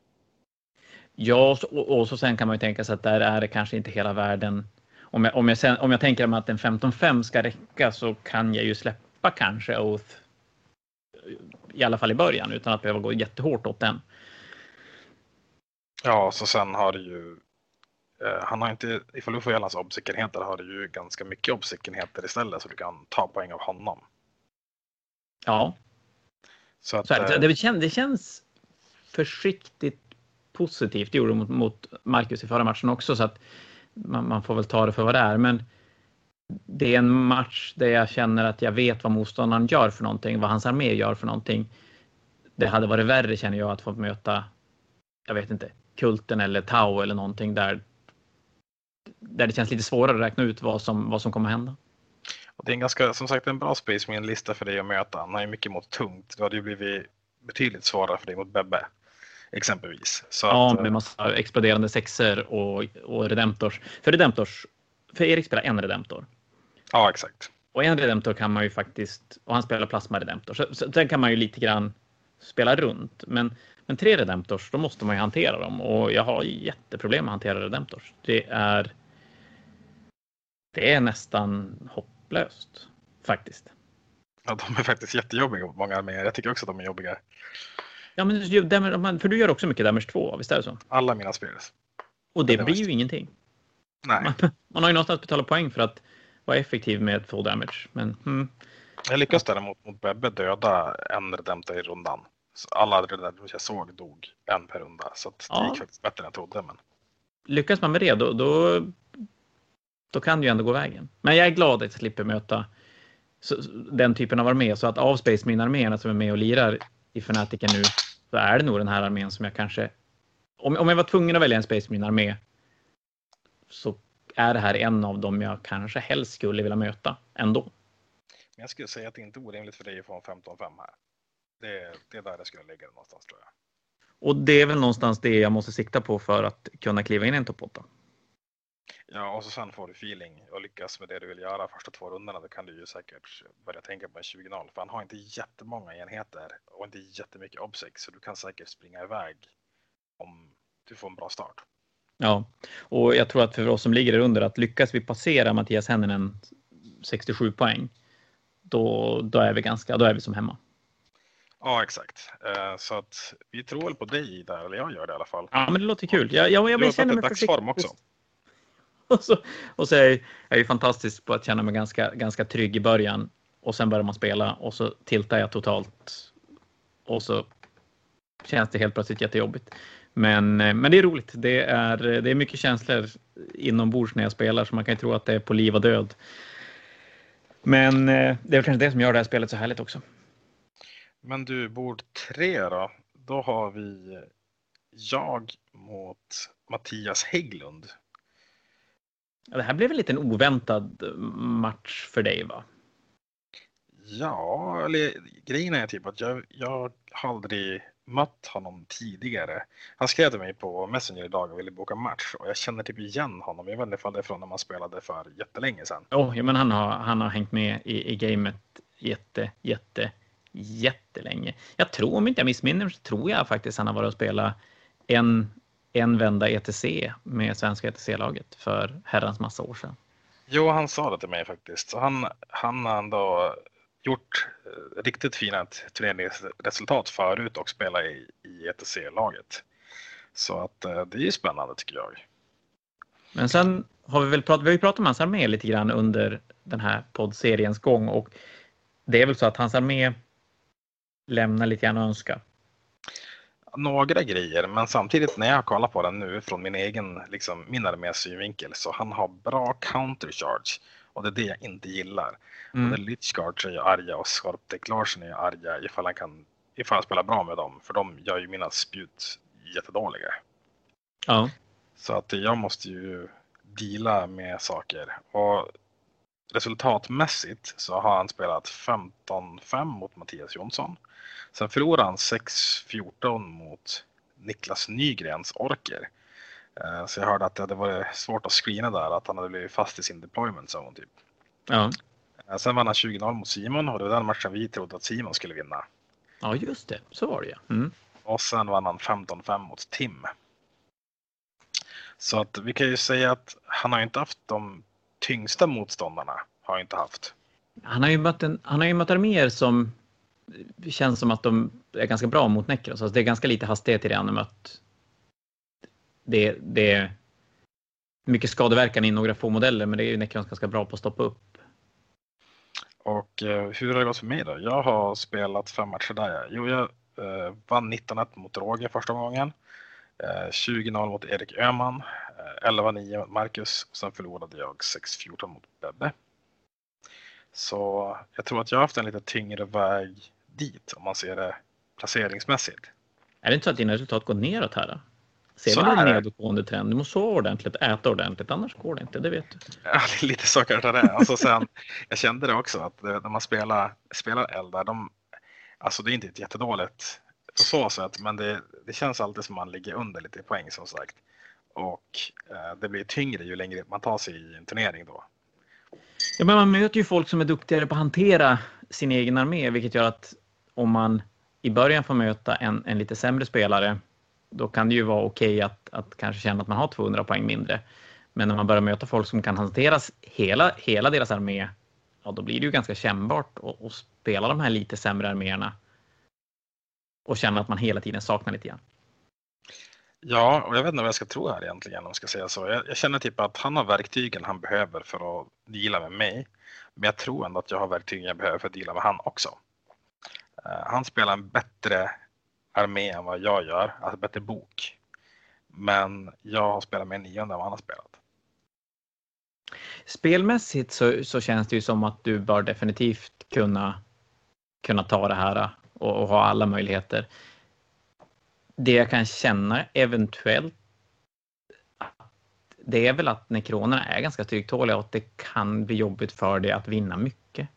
Ja, och, och så sen kan man ju tänka sig att där är det kanske inte hela världen. Om jag, om jag, sen, om jag tänker mig att en 15-5 ska räcka så kan jag ju släppa kanske Oath i alla fall i början utan att behöva gå jättehårt åt den. Ja, så sen har du ju eh, han har inte, ifall du får göra hans obsäckenheter har du ju ganska mycket obsäckenheter istället så du kan ta poäng av honom. Ja. Så, att, så eh, det, känns, det känns försiktigt positivt. Det gjorde det mot, mot Marcus i förra matchen också så att man, man, får väl ta det för vad det är. Men det är en match där jag känner att jag vet vad motståndaren gör för någonting, vad hans armé gör för någonting. Det hade varit värre känner jag att få möta, jag vet inte, kulten eller Tau eller någonting där. Där det känns lite svårare att räkna ut vad som, vad som kommer hända. Och det är en ganska, som sagt en bra space med en lista för dig att möta. Han har ju mycket mot tungt. Det hade ju blivit betydligt svårare för dig mot Bebbe. Exempelvis. Så ja, att, med massa exploderande sexer och, och redemptors. För redemptors, för Erik spelar en redemptor. Ja, exakt. Och en redemptor kan man ju faktiskt, och han spelar plasma redemptor. Så, så den kan man ju lite grann spela runt. Men men tre redemptors, då måste man ju hantera dem och jag har jätteproblem med att hantera redemptors. Det är. det är nästan hopplöst faktiskt. Ja, de är faktiskt jättejobbiga många arméer. Jag tycker också att de är jobbiga. Ja, men för du gör också mycket damage 2, visst är det så? Alla mina spelare. Och det, det blir ju ingenting. Nej. Man, man, har ju någonstans betalat poäng för att vara effektiv med full damage. Men, hmm. Jag lyckas däremot mot Bebbe döda en redemptor i rundan. Alla redemptor jag såg dog en per runda. Så det ja. gick faktiskt bättre än jag trodde. Men... Lyckas man med det då, då, då kan det ju ändå gå vägen. Men jag är glad att jag slipper möta den typen av armé. Så att av Space Marine-arméerna som är med och lirar i Fnaticen nu så är det nog den här armén som jag kanske... Om, om jag var tvungen att välja en Space Marine-armé så är det här en av dem jag kanske helst skulle vilja möta ändå. Men jag skulle säga att det inte är orimligt för dig att få en 15-5 här. Det, det är där jag skulle lägga det någonstans tror jag. Och det är väl någonstans det jag måste sikta på för att kunna kliva in i en topp 8. Ja, och så sen får du feeling och lyckas med det du vill göra första två rundorna. Då kan du ju säkert börja tänka på en 20-0. För han har inte jättemånga enheter och inte jättemycket obsex. Så du kan säkert springa iväg om du får en bra start. Ja, och jag tror att för oss som ligger där under att lyckas vi passera Mattias Henninen 67 poäng, då, då är vi ganska, då är vi som hemma. Ja, exakt. Eh, så att vi tror väl på dig där, eller jag gör det i alla fall. Ja, men det låter kul. Jag, jag, jag, jag känner mig dagsform också. Och så, och så är jag, jag är fantastisk på att känna mig ganska, ganska trygg i början och sen börjar man spela och så tiltar jag totalt och så känns det helt plötsligt jättejobbigt. Men, eh, men det är roligt. Det är, det är mycket känslor inombords när jag spelar så man kan ju tro att det är på liv och död. Men eh, det är kanske det som gör det här spelet så härligt också. Men du, bord tre då? Då har vi jag mot Mattias Hägglund. Ja, det här blev en liten oväntad match för dig va? Ja, eller grejen är typ att jag, jag har aldrig mött honom tidigare. Han skrev till mig på Messenger idag och ville boka match och jag känner typ igen honom. Jag vet inte ifall det är från när man spelade för jättelänge sedan. Oh, ja, men han har, han har hängt med i, i gamet jätte, jätte, jättelänge. Jag tror, om inte jag missminner så tror jag faktiskt han har varit och spelat en, en vända ETC med svenska ETC-laget för herrans massa år sedan. Jo, han sa det till mig faktiskt. Så han, han har ändå gjort eh, riktigt fina turneringsresultat förut och spelat i, i ETC-laget. Så att eh, det är ju spännande tycker jag. Men sen har vi väl pratat, vi har ju pratat om hans armé lite grann under den här poddseriens gång och det är väl så att hans armé lämnar lite grann att önska. Några grejer, men samtidigt när jag kollar på den nu från min egen, liksom min armés synvinkel så han har bra countercharge och det är det jag inte gillar. Mm. Både Lychguards är ju arga och Skorptek Larsen är ju arga ifall han, kan, ifall han spelar bra med dem. För de gör ju mina spjut jättedåliga. Ja. Så att jag måste ju deala med saker. Och resultatmässigt så har han spelat 15-5 mot Mattias Jonsson. Sen förlorade han 6-14 mot Niklas Nygrens orker. Eh, så jag hörde att det hade varit svårt att screena där, att han hade blivit fast i sin deployment zone typ. Ja. Eh, sen vann han 20-0 mot Simon och det var den matchen vi trodde att Simon skulle vinna. Ja, just det. Så var det ja. Mm. Och sen vann han 15-5 mot Tim. Så att vi kan ju säga att han har inte haft de tyngsta motståndarna. Har inte haft. Han har ju mött, en, han har ju mött arméer som känns som att de är ganska bra mot Necros. Alltså det är ganska lite hastighet i det han har mött. Det, det är mycket skadeverkan i några få modeller, men det är ju Necrons ganska bra på att stoppa upp. Och eh, hur har det gått för mig då? Jag har spelat fem matcher där. Jo, jag eh, vann 19-1 mot Roger första gången. Eh, 20-0 mot Erik Öhman. Eh, 11-9 mot Marcus. Och sen förlorade jag 6-14 mot Bebbe. Så jag tror att jag har haft en lite tyngre väg dit om man ser det placeringsmässigt. Är det inte så att dina resultat går neråt här? Då? Ser man en nedåtgående trend? Du måste sova ordentligt, äta ordentligt, annars går det inte, det vet du. Ja, lite så kanske det är. Alltså sen, jag kände det också att när man spelar, spelar Eldar, de, alltså det är inte ett jättedåligt på så sätt, men det, det känns alltid som man ligger under lite i poäng som sagt. Och eh, det blir tyngre ju längre man tar sig i en turnering då. Ja, men man möter ju folk som är duktigare på att hantera sin egen armé, vilket gör att om man i början får möta en, en lite sämre spelare, då kan det ju vara okej okay att, att kanske känna att man har 200 poäng mindre. Men när man börjar möta folk som kan hantera hela, hela deras armé, ja, då blir det ju ganska kännbart att, att spela de här lite sämre arméerna och känna att man hela tiden saknar lite grann. Ja, och jag vet inte vad jag ska tro här egentligen om jag ska säga så. Jag, jag, känner typ att han har verktygen han behöver för att deala med mig. Men jag tror ändå att jag har verktygen jag behöver för att deala med han också. Eh, han spelar en bättre armé än vad jag gör, alltså bättre bok. Men jag har spelat med nionde än vad han har spelat. Spelmässigt så, så känns det ju som att du bör definitivt kunna, kunna ta det här eh, och, och ha alla möjligheter. Det jag kan känna eventuellt det är väl att nekronerna är ganska stryktåliga och att det kan bli jobbigt för dig att vinna mycket.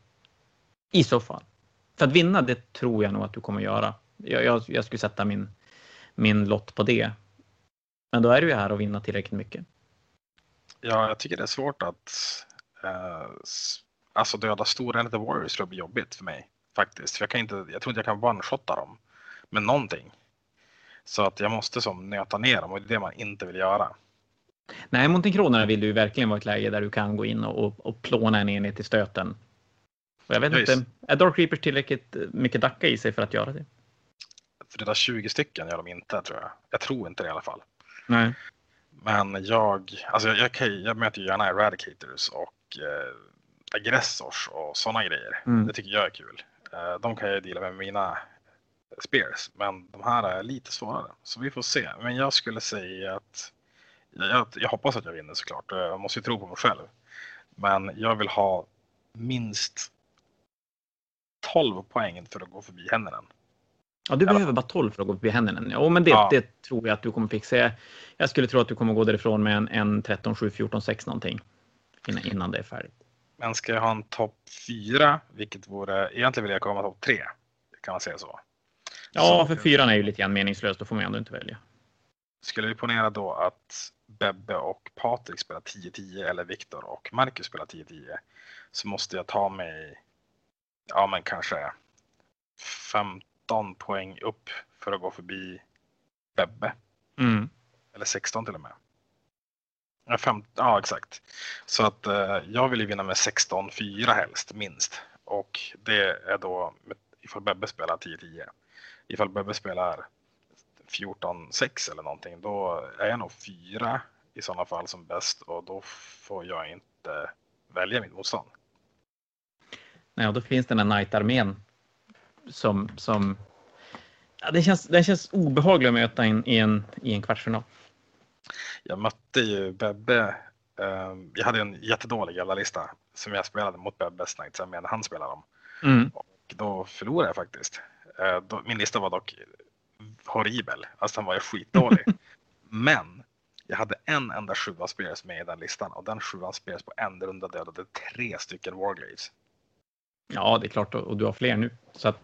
I så fall. För att vinna, det tror jag nog att du kommer göra. Jag, jag, jag skulle sätta min, min lott på det. Men då är du ju här och vinna tillräckligt mycket. Ja, jag tycker det är svårt att uh, alltså döda stora Elite Warriors skulle bli jobbigt för mig faktiskt. För jag, kan inte, jag tror inte jag kan one-shotta dem med någonting. Så att jag måste som nöta ner dem och det är det man inte vill göra. Nej, mot kronorna vill du verkligen vara i ett läge där du kan gå in och, och plåna en enhet i stöten. Och jag vet ja, inte, är Dark Reapers tillräckligt mycket dacka i sig för att göra det? För det där 20 stycken gör de inte tror jag. Jag tror inte det i alla fall. Nej. Men jag, alltså jag, jag, jag möter ju gärna eradicators och eh, aggressors och sådana grejer. Mm. Det tycker jag är kul. Eh, de kan jag dela med mina spears, men de här är lite svårare. Så vi får se. Men jag skulle säga att jag, jag hoppas att jag vinner såklart. Jag måste ju tro på mig själv. Men jag vill ha minst 12 poäng för att gå förbi händerna. Ja, du behöver bara 12 för att gå förbi händerna. Ja, men det, ja. det tror jag att du kommer fixa. Jag skulle tro att du kommer gå därifrån med en, en 13, 7, 14, 6 någonting innan, innan det är färdigt. Men ska jag ha en topp 4, vilket vore, egentligen vill jag komma topp 3. Kan man säga så? Ja, så, för fyran är ju lite grann meningslöst. Då får man ändå inte välja. Skulle vi ponera då att Bebbe och Patrik spelar 10-10 eller Viktor och Marcus spelar 10-10 så måste jag ta mig, ja men kanske 15 poäng upp för att gå förbi Bebbe. Mm. Eller 16 till och med. Ja, fem, ja exakt. Så att eh, jag vill ju vinna med 16-4 helst, minst. Och det är då ifall Bebbe spelar 10-10. Ifall Bebbe spelar 14-6 eller någonting, då är jag nog fyra i sådana fall som bäst och då får jag inte välja mitt motstånd. Nej, och då finns den här Knight-armén som, som ja, den, känns, den känns obehaglig att möta in, i, en, i en kvartsfinal. Jag mötte ju Bebbe. Eh, jag hade en jättedålig jävla lista som jag spelade mot Bebbes Knights när han spelade dem. Mm. Och då förlorade jag faktiskt. Eh, min lista var dock horribel. Alltså den var ju skitdålig. Men jag hade en enda sjua spelare med i den listan och den sjuan spelades på en runda dödade tre stycken Warglaves. Ja, det är klart och du har fler nu. Så att...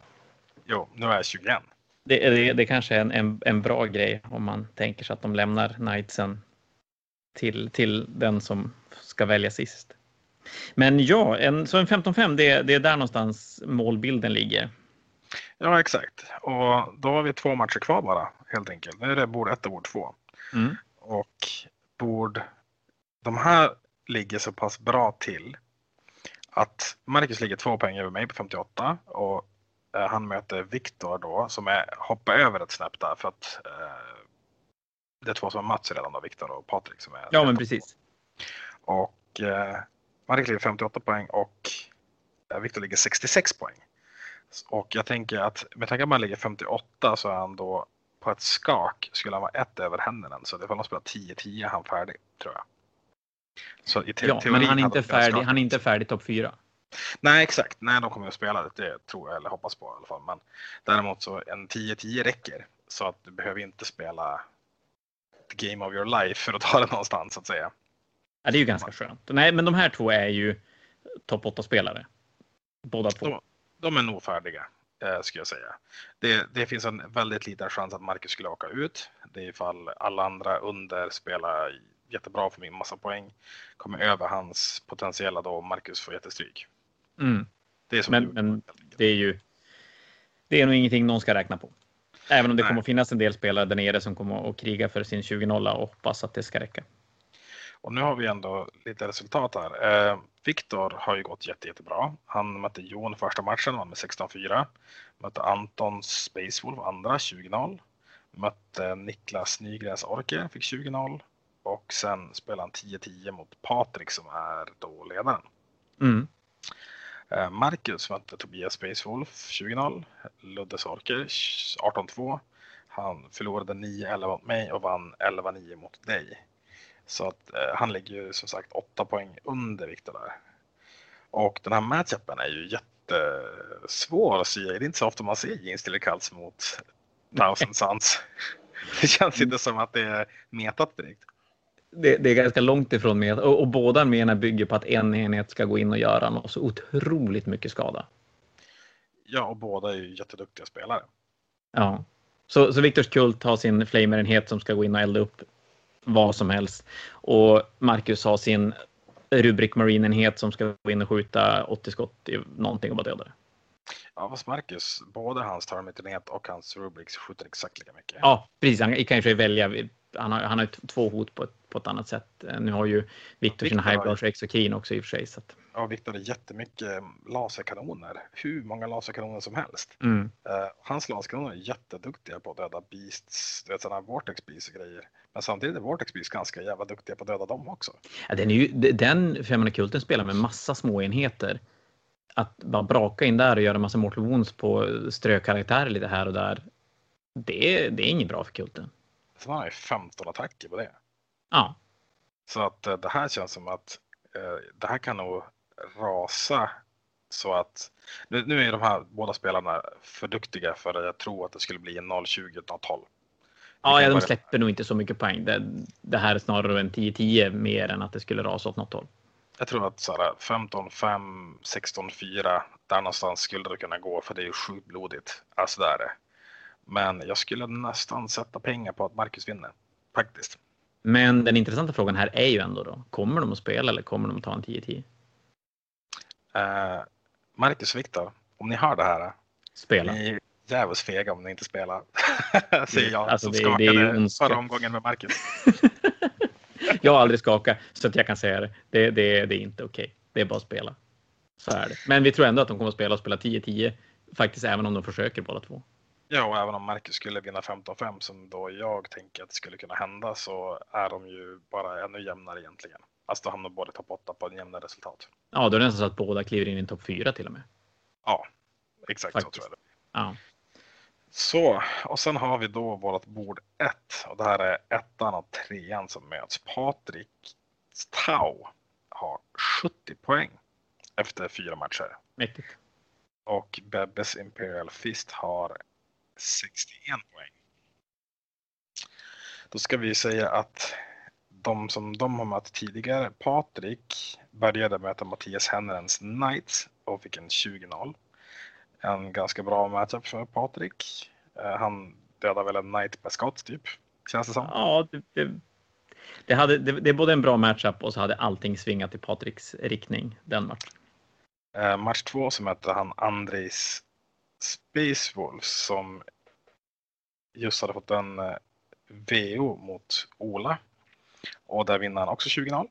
Jo, nu är jag 21. Det, det, det kanske är en, en, en, bra grej om man tänker sig att de lämnar Knightsen till, till den som ska välja sist. Men ja, en, så en 15-5, det, det är där någonstans målbilden ligger. Ja, exakt. Och då har vi två matcher kvar bara helt enkelt. Nu är det bord ett och bord två. Mm. Och bord, de här ligger så pass bra till att Marcus ligger två poäng över mig på 58 och eh, han möter Viktor då som är, hoppar över ett snäpp där för att eh, det är två som har mötts redan då, Viktor och Patrik som är. Ja, men precis. Och eh, Marcus ligger 58 poäng och eh, Viktor ligger 66 poäng. Och jag tänker att med tanke på att man ligger 58 så är han då på ett skak skulle han vara ett över händerna. Så ifall de spelar 10-10 är han färdig tror jag. Så i te ja, men han är inte färdig, han är inte färdig topp 4. Nej exakt, nej de kommer att spela det, det tror jag eller hoppas på i alla fall. Men däremot så en 10-10 räcker. Så att du behöver inte spela the game of your life för att ta det någonstans så att säga. Ja, det är ju ganska skönt. Nej, men de här två är ju topp 8-spelare. Båda två. De, de är nog färdiga, eh, skulle jag säga. Det, det, finns en väldigt liten chans att Marcus skulle åka ut. Det är ifall alla andra under spelar jättebra för min massa poäng. Kommer över hans potentiella då Marcus får jättestryk. Mm. Det är som men, men det är ju. Det är nog ingenting någon ska räkna på. Även om det Nej. kommer finnas en del spelare där nere som kommer att kriga för sin 20-0 och hoppas att det ska räcka. Och nu har vi ändå lite resultat här. Eh, Viktor har ju gått jätte, jättebra. Han mötte Jon första matchen, vann med 16-4. Mötte Anton Spacewolf andra, 20-0. Mötte Niklas Nygrens Orke, fick 20-0. Och sen spelade han 10-10 mot Patrik som är då ledaren. Mm. Eh, Marcus mötte Tobias Spacewolf 20-0. Luddes Orker 18-2. Han förlorade 9-11 mot mig och vann 11-9 mot dig. Så att eh, han ligger ju som sagt 8 poäng under Viktor där. Och den här matchupen är ju jättesvår att se. Det är inte så ofta man ser Jeans Tillerkalts mot Thousand Suns. Det känns inte som att det är metat direkt. Det, det, är ganska långt ifrån med och, och båda arméerna bygger på att en enhet ska gå in och göra något så otroligt mycket skada. Ja, och båda är ju jätteduktiga spelare. Ja, så, så Viktors kult har sin flamerenhet som ska gå in och elda upp vad som helst och Marcus har sin Rubrik Marine-enhet som ska gå in och skjuta 80 skott i någonting och bara döda det. Ja, fast Marcus, både hans Termitenhet och hans Rubriks skjuter exakt lika mycket. Ja, precis. Han kan ju välja. Han har, han har två hot på ett, på ett annat sätt. Nu har ju Viktor sina Highbrows och Exokin också i och för sig. Så att... Ja, Viktor har jättemycket laserkanoner. Hur många laserkanoner som helst. Mm. Uh, hans laserkanoner är jätteduktiga på att döda beasts, du vet sådana Vortex Beasts och grejer. Men samtidigt är Vortex Beasts ganska jävla duktiga på att döda dem också. Ja, den, är ju, den Femina Kulten spelar med massa små enheter att bara braka in där och göra massa mortal wounds på strökaraktärer lite här och där. Det, det är inget bra för kulten. Så man har ju 15 attacker på det. Ja. Så att eh, det här känns som att eh, det här kan nog rasa så att nu, nu är de här båda spelarna för duktiga för att jag tror att det skulle bli en 0-20 0-12. Ja, ja, de släpper nog inte så mycket poäng. Det, det här är snarare en 10-10 mer än att det skulle rasa åt något håll. Jag tror att 15-5, 16-4, där någonstans skulle det kunna gå för det är ju sjukt blodigt. Alltså det är det. Men jag skulle nästan sätta pengar på att Marcus vinner. Faktiskt. Men den intressanta frågan här är ju ändå då, kommer de att spela eller kommer de att ta en 10-10? Uh, Marcus och Viktor, om ni hör det här. Spela. Ni är jävligt fega om ni inte spelar. Säger jag Alltså, som det- skakade det är ju förra omgången med Marcus. Jag har aldrig skakat så att jag kan säga det. Det, det, det är inte okej. Det är bara att spela. Så är det. Men vi tror ändå att de kommer att spela och spela 10-10. Faktiskt även om de försöker båda två. Ja, och även om Marcus skulle vinna 15-5 som då jag tänker att det skulle kunna hända så är de ju bara ännu jämnare egentligen. Alltså då hamnar båda topp 8 på en jämnare resultat. Ja, då är det nästan så att båda kliver in i topp 4 till och med. Ja, exakt så Faktiskt. tror jag det. Ja. Så, och sen har vi då vårt bord 1 och det här är ettan och trean som möts. Patrik Tau har 70 poäng efter fyra matcher Mäktigt. och Bebbes Imperial Fist har 61 poäng. Då ska vi säga att de som de har mött tidigare, Patrik började möta Mattias Hennerens Knights och fick en 20-0. En ganska bra matchup för Patrik. Eh, Han dödade väl en Knight per skott typ, känns det som. Ja, det, det, det, hade, det, det är både en bra matchup och så hade allting svingat i Patriks riktning den matchen. Eh, match två så mötte han Andres Space Wolves som just hade fått en eh, VO mot Ola. Och där vinner han också 20-0.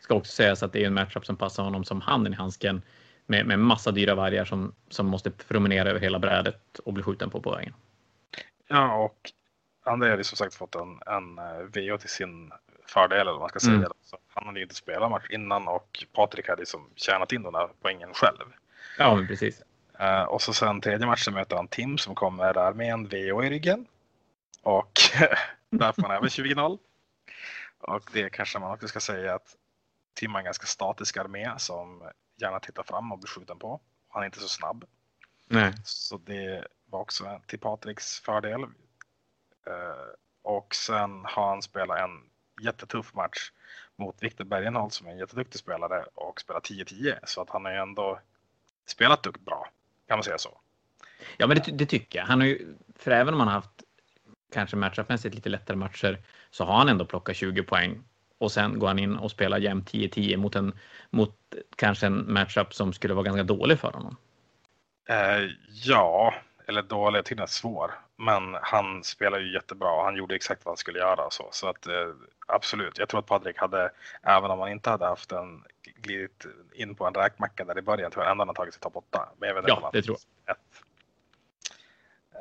Ska också sägas att det är en matchup som passar honom som handen i handsken med, med massa dyra vargar som, som måste promenera över hela brädet och bli skjuten på på vägen. Ja, och André hade ju som sagt fått en, en eh, VO till sin fördel eller vad man ska säga. Mm. Så han hade ju inte spelat match innan och Patrik hade ju som tjänat in den här poängen själv. Ja, men precis. Eh, och så sen tredje matchen möter han Tim som kommer där med en VO i ryggen. Och där får han även 20-0. Och det kanske man också ska säga att Tim har en ganska statisk armé som gärna tittar fram och blir skjuten på. Han är inte så snabb. Nej. Så det var också till Patriks fördel. Eh, och sen har han spelat en jättetuff match mot Viktor Bergenholt som är en jätteduktig spelare och spelar 10-10. Så att han har ju ändå spelat duktigt bra. Kan man säga så. Ja, men det, det tycker jag. Han har ju, för även om han har haft kanske matchupmässigt lite lättare matcher så har han ändå plockat 20 poäng och sen går han in och spelar jämnt 10-10 mot en mot kanske en matchup som skulle vara ganska dålig för honom. Eh, ja, eller dålig, jag tycker den är svår. Men han spelar ju jättebra och han gjorde exakt vad han skulle göra. Så, så att eh, absolut, jag tror att Patrik hade, även om han inte hade haft en glidit in på en räkmacka där i början, tror jag ändå han har tagit sig topp 8. Men jag vet ja, det tror jag. Ett,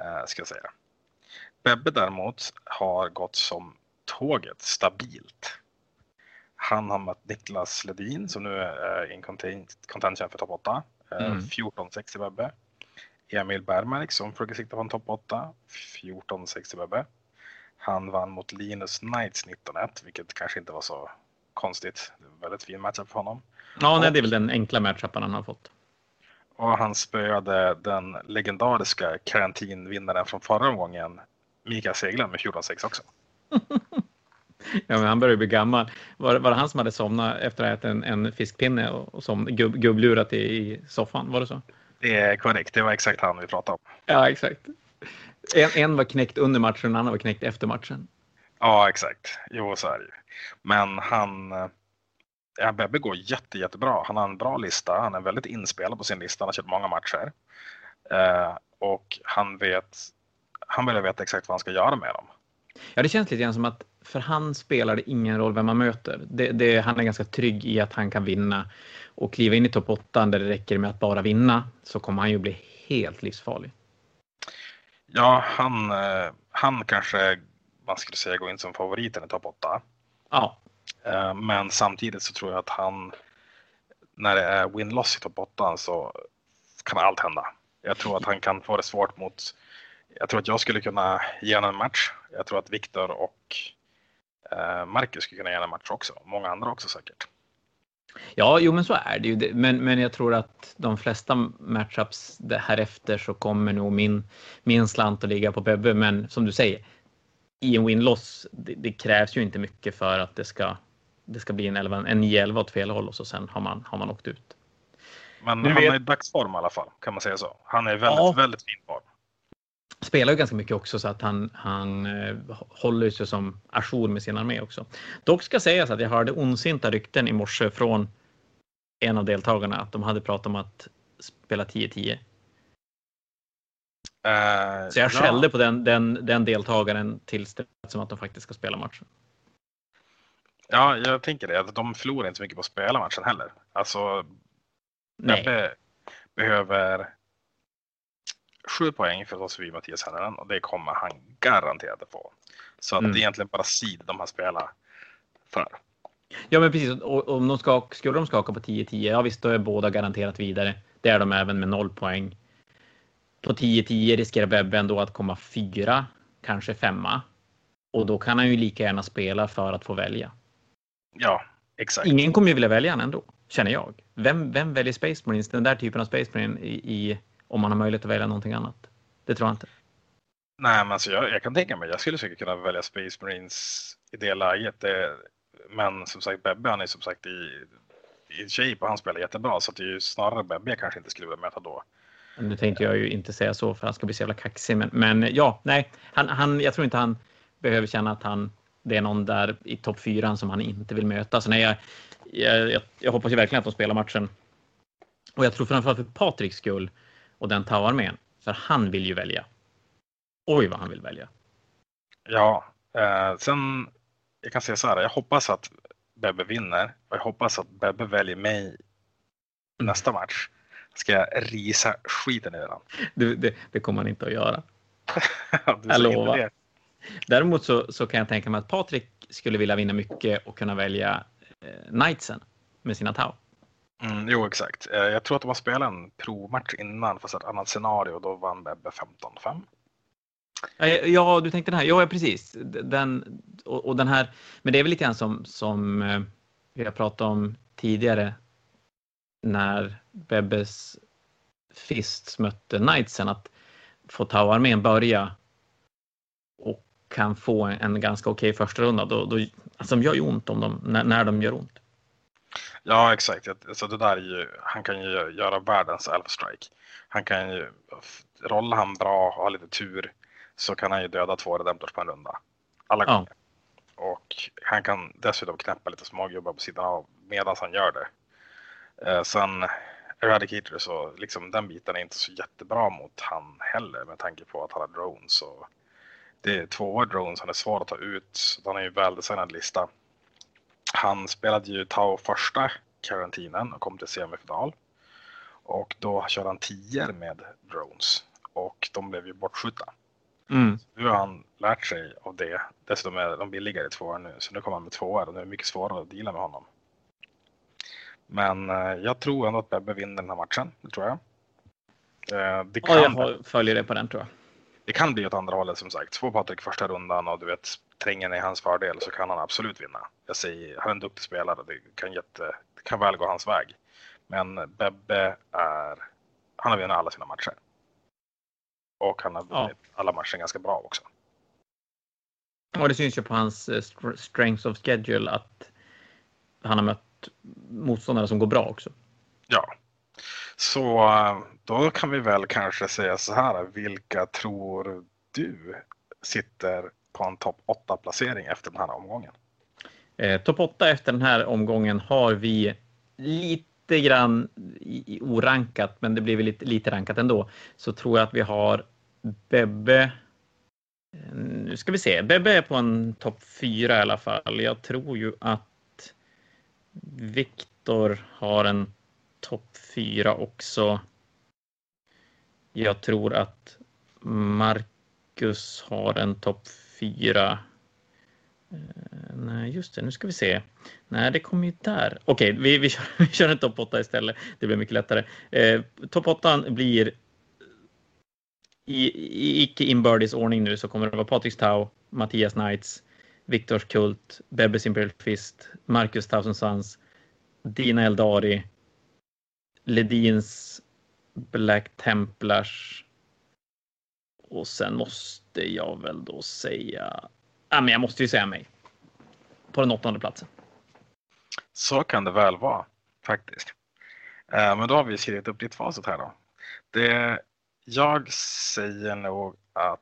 eh, ska jag säga. Bebbe däremot har gått som tåget stabilt. Han har mött Niklas Ledin som nu är in contention för topp 8. Eh, mm. 14-6 i Bebbe. Emil Bergmark som försöker sikta på en topp 8. 14-6 i Bebbe. Han vann mot Linus Knights 19-1, vilket kanske inte var så konstigt. Väldigt fin matchup för honom. Ja, nej, det är väl den enkla matchupen han har fått. Och han spöade den legendariska karantinvinnaren från förra omgången, Mikael Seglund med 14-6 också. Ja, men han börjar bli gammal. Var, var det han som hade somnat efter att ha ätit en, en fiskpinne och, och som gubb, gubblurat i, i soffan? Var det så? Det är korrekt. Det var exakt han vi pratade om. Ja, exakt. En, en var knäckt under matchen, en annan var knäckt efter matchen. Ja, exakt. Jo, så är det ju. Men han... Ja, Bebbe går jätte, jättebra. Han har en bra lista. Han är väldigt inspelad på sin lista. Han har kört många matcher. Eh, och han vet... Han börjar veta exakt vad han ska göra med dem. Ja, det känns lite grann som att för han spelar det ingen roll vem man möter. Det, det, han är ganska trygg i att han kan vinna och kliva in i topp 8 där det räcker med att bara vinna så kommer han ju bli helt livsfarlig. Ja, han, eh, han kanske man skulle säga går in som favoriten i topp 8. Ja. Eh, men samtidigt så tror jag att han när det är win-loss i topp 8 så kan allt hända. Jag tror att han kan få det svårt mot jag tror att jag skulle kunna ge honom en match. Jag tror att Viktor och Marcus skulle kunna ge en match också. Många andra också säkert. Ja, jo, men så är det ju. Men, men jag tror att de flesta matchups här efter så kommer nog min, min slant att ligga på Bebbe. Men som du säger, i en win-loss, det, det, krävs ju inte mycket för att det ska, det ska bli en, 11, en 9-11 åt fel håll och så sen har man, har man åkt ut. Men han vet... är i dagsform i alla fall, kan man säga så. Han är väldigt, ja. väldigt fin form spelar ju ganska mycket också så att han, han eh, håller sig som ajour med sin armé också. Dock ska sägas att jag hörde ondsinta rykten i morse från en av deltagarna att de hade pratat om att spela 10-10. Uh, så jag ja. skällde på den, den, den deltagaren tills det som att de faktiskt ska spela matchen. Ja, jag tänker det. De förlorar inte så mycket på att spela matchen heller. Alltså, Bebbe behöver sju poäng för förbi Mattias Häninen och det kommer han garanterat att få. Så att mm. det är egentligen bara sid de har spelat för. Ja, men precis. Och om de ska, skulle de skaka på 10-10, ja visst, då är båda garanterat vidare. Det är de även med noll poäng. På 10-10 riskerar Bebbe ändå att komma fyra, kanske femma. Och då kan han ju lika gärna spela för att få välja. Ja, exakt. Ingen kommer ju vilja välja han ändå, känner jag. Vem, vem väljer Space Marines, den där typen av Space Marine i, i om man har möjlighet att välja någonting annat. Det tror jag inte. Nej, men alltså jag, jag kan tänka mig, jag skulle säkert kunna välja Space Marines i det läget. Det, men som sagt, Bebbe han är som sagt i, i shape och han spelar jättebra så det är ju snarare Bebbe jag kanske inte skulle vilja möta då. Nu tänkte jag ju inte säga så för han ska bli så jävla kaxig, men, men ja, nej, han, han, jag tror inte han behöver känna att han, det är någon där i topp fyran som han inte vill möta. Så nej, jag, jag, jag, jag hoppas ju verkligen att de spelar matchen. Och jag tror framförallt för Patriks skull och den Tau-armén. För han vill ju välja. Oj vad han vill välja. Ja, eh, sen jag kan säga så här. Jag hoppas att Bebbe vinner och jag hoppas att Bebbe väljer mig nästa match. Ska jag risa skiten ur honom. Det, det, det kommer han inte att göra. jag lovar. Däremot så, så kan jag tänka mig att Patrik skulle vilja vinna mycket och kunna välja eh, Knightsen med sina Tau. Mm, jo, exakt. Eh, jag tror att de har spelat en provmatch innan, fast ett annat scenario. Då vann Bebbe 15-5. Ja, du tänkte den här. Ja, precis. Den, och, och, den här. Men det är väl lite grann som, som eh, vi har pratat om tidigare. När Bebbes Fists mötte Knightsen. Att få Tau-armén börja och kan få en ganska okej första runda. Då, då, alltså de gör ju ont om dem, när, när de gör ont. Ja, exakt. Alltså det där är ju, han kan ju göra världens elfstrike. Han kan ju, rolla han bra och ha lite tur så kan han ju döda två redemptors på en runda. Alla gånger. Ja. Och han kan dessutom knäppa lite smågubbar på sidan av medan han gör det. Eh, sen Eradicator så liksom den biten är inte så jättebra mot han heller med tanke på att han har drones. Och det är två drones, han är svår att ta ut. Så han är ju väldesignad lista. Han spelade ju Tau första karantinen och kom till semifinal. Och då körde han 10 med drones och de blev ju bortskjutna. Mm. Nu har han lärt sig av det. Dessutom är de billigare i tvåor nu, så nu kommer han med tvåor och nu är det mycket svårare att deala med honom. Men eh, jag tror ändå att Bebbe vinner den här matchen, det tror jag. Eh, det, Ja, jag kan, följer det på den tror jag. det kan bli åt andra hållet som sagt. Två Patrik första rundan och du vet trängen är hans fördel så kan han absolut vinna. Jag säger, han är en duktig spelare, det kan, jätte, det kan väl gå hans väg. Men Bebbe är, han har vunnit alla sina matcher. Och han har Ja. vunnit alla matcher ganska bra också. Och det syns ju på hans eh, str- strength of schedule att han har mött motståndare som går bra också. Ja, så då kan vi väl kanske säga så här. Vilka tror du sitter på en topp 8 placering efter den här omgången? Eh, Topp 8 efter den här omgången har vi lite grann i, i orankat, men det blir väl lite, lite rankat ändå. Så tror jag att vi har Bebbe. Eh, nu ska vi se. Bebbe är på en topp 4 i alla fall. Jag tror ju att Viktor har en topp 4 också. Jag tror att Marcus har en topp fyra. Eh, nej, just det. Nu ska vi se. Nej, det kommer ju där. Okej, vi, vi, kör, vi kör en topp 8 istället. Det blir mycket lättare. Eh, topp 8 blir i, i icke inbördes ordning nu så kommer det vara Patrik Tau, Mattias Knights, Viktors Kult, Bebbes Imperial Fist, Marcus Thousand Sons, Dina Eldari, Ledins Black Templars. Och sen måste jag väl då säga... Ja, men jag måste ju säga mig. På den åttonde platsen. Så kan det väl vara faktiskt. Eh, Men då har vi skrivit upp ditt facit här då. Det, jag säger nog att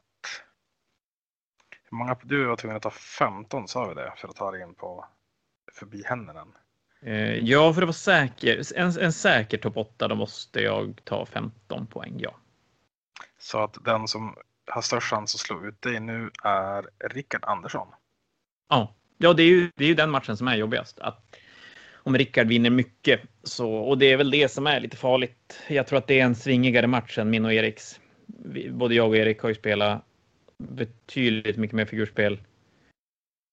hur många, du var tvungen att ta 15 sa vi det för att ta dig in på förbi händerna. Eh, Ja, för att vara säker, en, en säker topp 8, då måste jag ta 15 poäng, ja. Så att den som har störst chans att slå ut dig nu är Rickard Andersson. Ja, ja det, är ju, det är ju den matchen som är jobbigast. Att om Rickard vinner mycket, så, och det är väl det som är lite farligt. Jag tror att det är en svingigare match än min och Eriks. Vi, både jag och Erik har ju spelat betydligt mycket mer figurspel.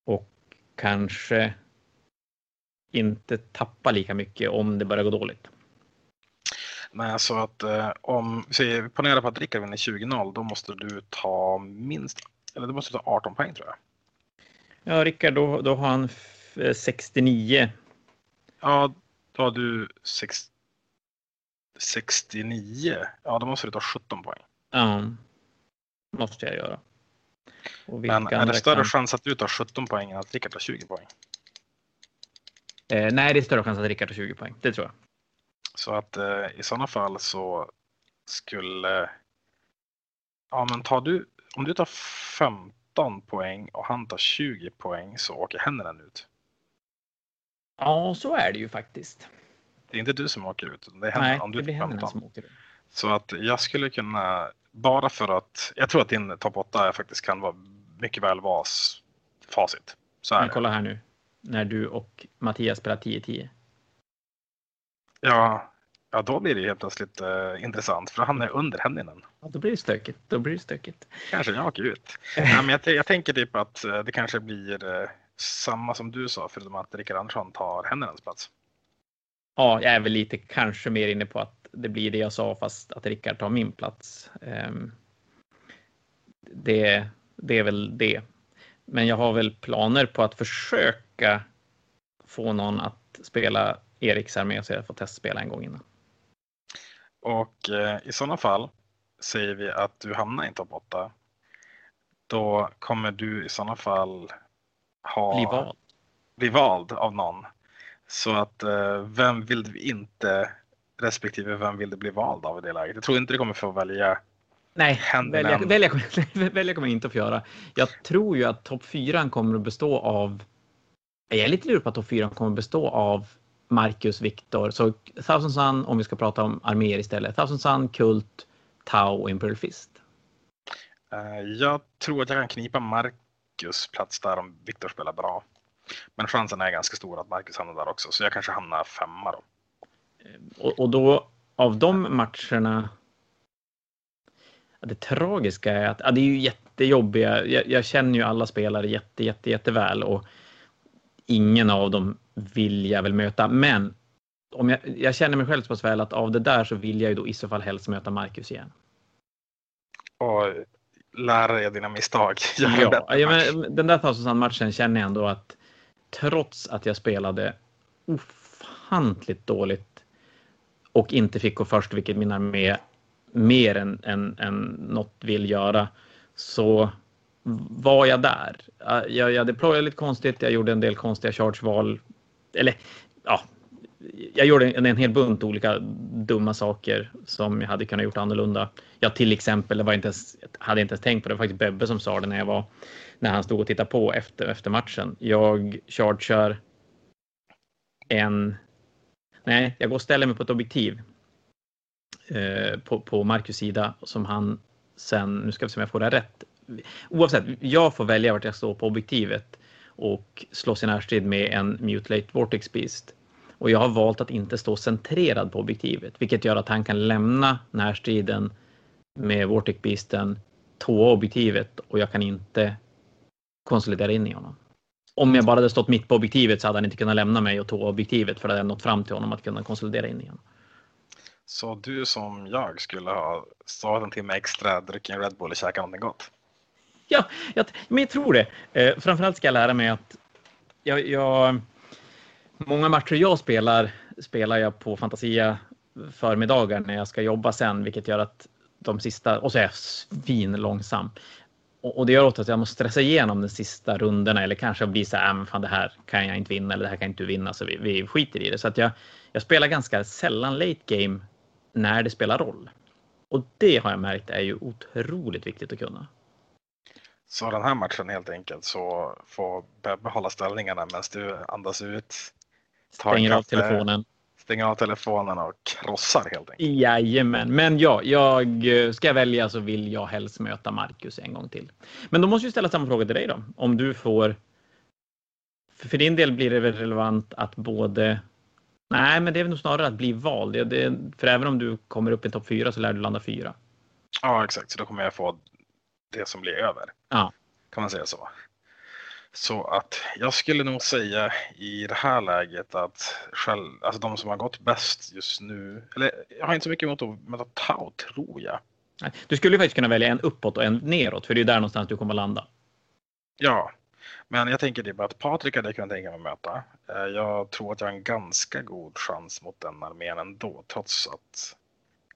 Och kanske inte tappa lika mycket om det börjar gå dåligt. Nej, så att eh, om vi säger, ponera på att Rickard vinner 20-0, då måste du ta minst, eller du måste ta 18 poäng tror jag. Ja, Rickard, då, då har han f- eh, 69. Ja, då har du sex, 69. Ja, då måste du ta 17 poäng. Ja, måste jag göra. Men är det större kan- chans att du tar 17 poäng än att Rickard tar 20 poäng? Eh, nej, det är större chans att Rickard tar 20 poäng. Det tror jag. Så att eh, i sådana fall så skulle... Ja, men tar du... Om du tar 15 poäng och han tar 20 poäng så åker händerna ut. Ja, så är det ju faktiskt. Det är inte du som åker ut, det är händerna. Nej, om du det blir tar händerna 15. som åker ut. Så att jag skulle kunna, bara för att, jag tror att din topp 8 faktiskt kan vara mycket väl vara facit. Så är Men kolla här nu. När du och Mattias spelar 10-10. Ja, ja, då blir det helt plötsligt eh, intressant för han är under händerna. Ja, då blir det stökigt. Då blir det stökigt. Kanske jag åker ut. Nej, men jag, jag tänker typ att eh, det kanske blir eh, samma som du sa, förutom att Rickard Andersson tar händernas plats. Ja, jag är väl lite kanske mer inne på att det blir det jag sa, fast att Rickard tar min plats. Ehm, Det, det är väl det. Men jag har väl planer på att försöka få någon att spela Eriks armé så jag får testspela en gång innan. Och eh, i sådana fall säger vi att du hamnar i topp 8. Då kommer du i sådana fall ha Bli vald. bli vald av någon. Så att eh, vem vill du inte respektive vem vill du bli vald av i det läget? Jag tror inte du kommer få välja. Nej, välja, välja, kommer- välja kommer jag inte att få göra. Jag tror ju att topp 4 kommer att bestå av... Jag är lite lurig på att topp 4 kommer att bestå av Marcus, Viktor. Så Thousand Sun, om vi ska prata om arméer istället. Thousand Sun, Kult, Tau och Imperial Fist. Uh, jag tror att jag kan knipa Marcus plats där om Viktor spelar bra. Men chansen är ganska stor att Marcus hamnar där också, så jag kanske hamnar femma då. Och, och då av de matcherna. Det tragiska är att ja, det är ju jättejobbiga. Jag, jag känner ju alla spelare jätte, jätte, jätteväl och ingen av dem vill jag väl möta. Men om jag, jag känner mig själv så pass väl att av det där så vill jag ju då i så fall helst möta Marcus igen. Och lära dig dina misstag. ja, ja men den där Thousand-matchen känner jag ändå att trots att jag spelade ofantligt dåligt och inte fick gå först, vilket min armé mer än, än, än något vill göra, så var jag där. Jag, jag deployade lite konstigt, jag gjorde en del konstiga chargeval. Eller ja, jag gjorde en, en hel bunt olika dumma saker som jag hade kunnat gjort annorlunda. Jag till exempel, det var inte ens, hade inte ens tänkt på det, det var faktiskt Bebbe som sa det när jag var när han stod och tittade på efter, efter matchen. Jag chargear en... Nej, jag går och ställer mig på ett objektiv eh, på, på Marcus sida som han sen, nu ska vi se om jag får det rätt. Oavsett, jag får välja vart jag står på objektivet och slåss i närstrid med en Mutilate Vortex Beast. Och jag har valt att inte stå centrerad på objektivet, vilket gör att han kan lämna närstriden med Vortex Beasten, tåa objektivet och jag kan inte konsolidera in i honom. Om jag bara hade stått mitt på objektivet så hade han inte kunnat lämna mig och tåa objektivet för det hade nått fram till honom att kunna konsolidera in i honom. Så du som jag skulle ha stått en timme extra, druckit en Red Bull och käkat någonting gott? Ja, jag, men jag tror det. Eh, framförallt ska jag lära mig att jag, jag, många matcher jag spelar spelar jag på Fantasia förmiddagar när jag ska jobba sen, vilket gör att de sista, och så är jag svin långsam. Och, och det gör åt att jag måste stressa igenom de sista rundorna eller kanske bli så här, äh, fan det här kan jag inte vinna eller det här kan inte du vinna så vi, vi skiter i det. Så att jag, jag spelar ganska sällan late game när det spelar roll. Och det har jag märkt är ju otroligt viktigt att kunna. Så den här matchen helt enkelt så får Bebbe hålla ställningarna medan du andas ut. Stänger av telefonen. Stänger av telefonen och krossar helt enkelt. Jajamän, men ja, jag ska välja så vill jag helst möta Marcus en gång till. Men då måste vi ställa samma fråga till dig då. Om du får. För din del blir det väl relevant att både Nej, men det är nog snarare att bli vald. Det, det, för även om du kommer upp i topp fyra så lär du landa fyra. Ja, exakt. Så då kommer jag få det som blir över. Ja. Kan man säga så. Så att jag skulle nog säga i det här läget att själv, alltså de som har gått bäst just nu, eller jag har inte så mycket emot att möta Tau, tror jag. Du skulle ju faktiskt kunna välja en uppåt och en neråt, för det är där någonstans du kommer landa. Ja, men jag tänker typ att Patrik hade jag kunnat tänka mig att möta. Eh, jag tror att jag har en ganska god chans mot den armén ändå, trots att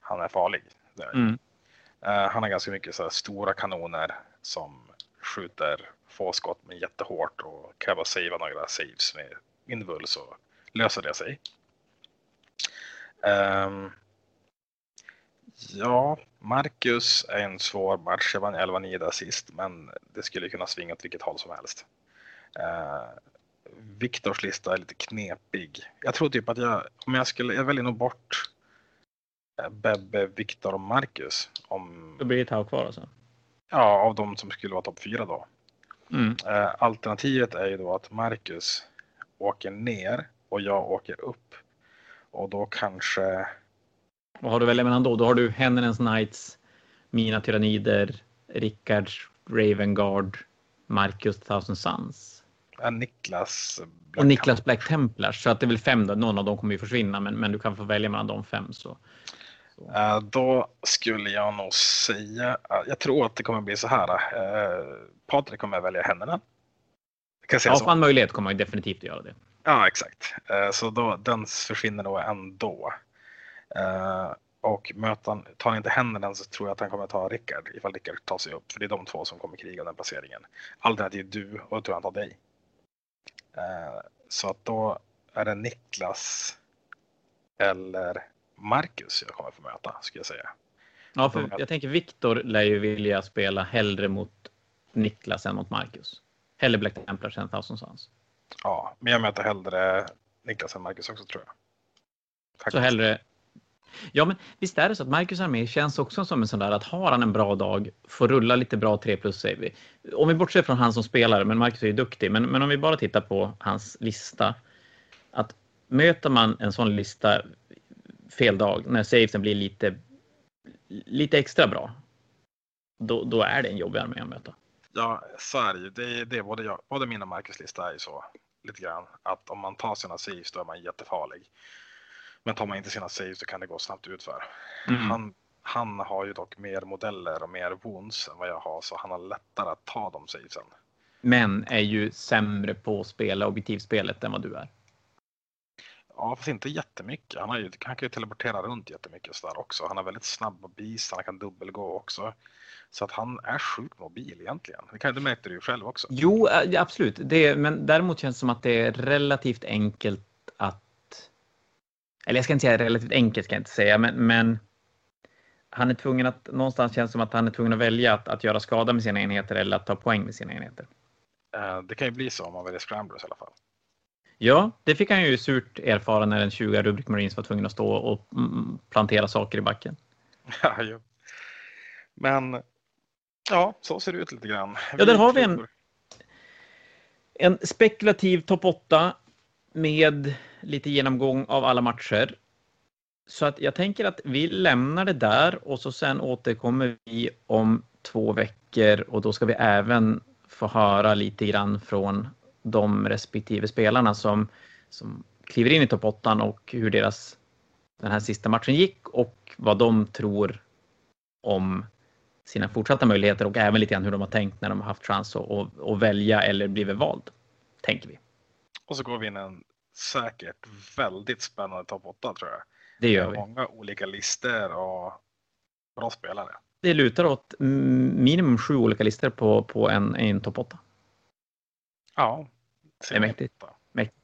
han är farlig. Mm. Eh, han har ganska mycket så stora kanoner som skjuter få skott men jättehårt och kan bara savea några saves med invul så löser det sig. Um, ja, Marcus är en svår match. Jag vann 11-9 där sist, men det skulle kunna svinga åt vilket håll som helst. Uh, Viktors lista är lite knepig. Jag tror typ att jag, om jag skulle, jag väljer nog bort eh, Bebbe, Viktor och Marcus. Om, då blir det Tau kvar alltså? Ja, av de som skulle vara topp fyra då. Mm. Uh, alternativet är ju då att Marcus åker ner och jag åker upp. Och då kanske vad har du välja mellan då? Då har du Hennenens Knights, Mina Tyrannider, Rickards Ravengard, Marcus Thousand Sons. Ja, Niklas Black och Niklas Black Templars. Så att det är väl fem då. Någon av dem kommer ju försvinna, men, men du kan få välja mellan de fem. Så. Så. Uh, då skulle jag nog säga, uh, jag tror att det kommer bli så här. Uh, Patrik kommer välja Hennenen. Kan ja, får han möjlighet kommer han definitivt göra det. Ja, exakt. Så då, den försvinner då ändå. Och möter han, tar han inte händerna så tror jag att han kommer ta Rickard ifall Rickard tar sig upp. För det är de två som kommer kriga den placeringen. Alternativt du och då tror jag han tar dig. Så att då är det Niklas eller Marcus jag kommer få möta skulle jag säga. Ja, för jag tänker Viktor lär ju vilja spela hellre mot Niklas än mot Marcus. Hellre Black Templars än Thousand Sons. Ja, men jag möter hellre Niklas än Marcus också tror jag. Faktiskt. Så hellre Ja, men visst är det så att Marcus Armé känns också som en sån där att har han en bra dag, får rulla lite bra 3 plus säger vi. Om vi bortser från han som spelare, men Marcus är ju duktig, men, men om vi bara tittar på hans lista. Att möter man en sån lista fel dag, när savesen blir lite, lite extra bra, då, då är det en jobbig armé att möta. Ja, så är det ju. Det, det, både, jag, både min och Marcus lista är ju så lite grann att om man tar sina saves då är man jättefarlig. Men tar man inte sina saves så kan det gå snabbt utför. Mm. Han, han har ju dock mer modeller och mer wounds än vad jag har så han har lättare att ta de savesen. Men är ju sämre på att spela objektivspelet än vad du är. Ja, fast inte jättemycket. Han, har ju, han kan ju teleportera runt jättemycket så där också. Han är väldigt snabb och beast, han kan dubbelgå också. Så att han är sjukt mobil egentligen. Det, kan, det märkte du ju själv också. Jo, absolut. Det, men däremot känns det som att det är relativt enkelt att eller jag ska inte säga relativt enkelt, ska jag inte säga, men, men han är tvungen att, någonstans känns det som att han är tvungen att välja att, att göra skada med sina enheter eller att ta poäng med sina enheter. Uh, det kan ju bli så om man väljer scramblers i alla fall. Ja, det fick han ju surt erfara när en 20 Rubrik Marines var tvungen att stå och mm, plantera saker i backen. Ja, ju. Men ja, så ser det ut lite grann. Ja, där har vi en, en spekulativ topp 8 med lite genomgång av alla matcher. Så att jag tänker att vi lämnar det där och så sen återkommer vi om två veckor och då ska vi även få höra lite grann från de respektive spelarna som, som kliver in i topp 8 och hur deras den här sista matchen gick och vad de tror om sina fortsatta möjligheter och även lite grann hur de har tänkt när de har haft chans att, att, att välja eller blivit vald. Tänker vi. Och så går vi in en säkert väldigt spännande topp 8 tror jag. Det gör vi. Många olika listor och bra spelare. Det lutar åt minimum sju olika listor på, på en, en topp 8. Ja. Det är mäktigt. mäktigt.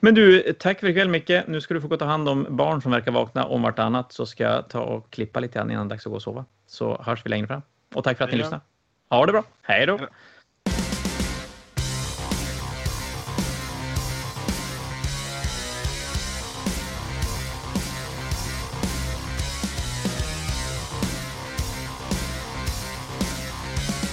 Men du, tack för ikväll Micke. Nu ska du få gå ta hand om barn som verkar vakna om vartannat så ska jag ta och klippa lite grann innan dags att gå och sova. Så hörs vi längre fram. Och tack för att ni lyssnade. Ha det bra. Hej då!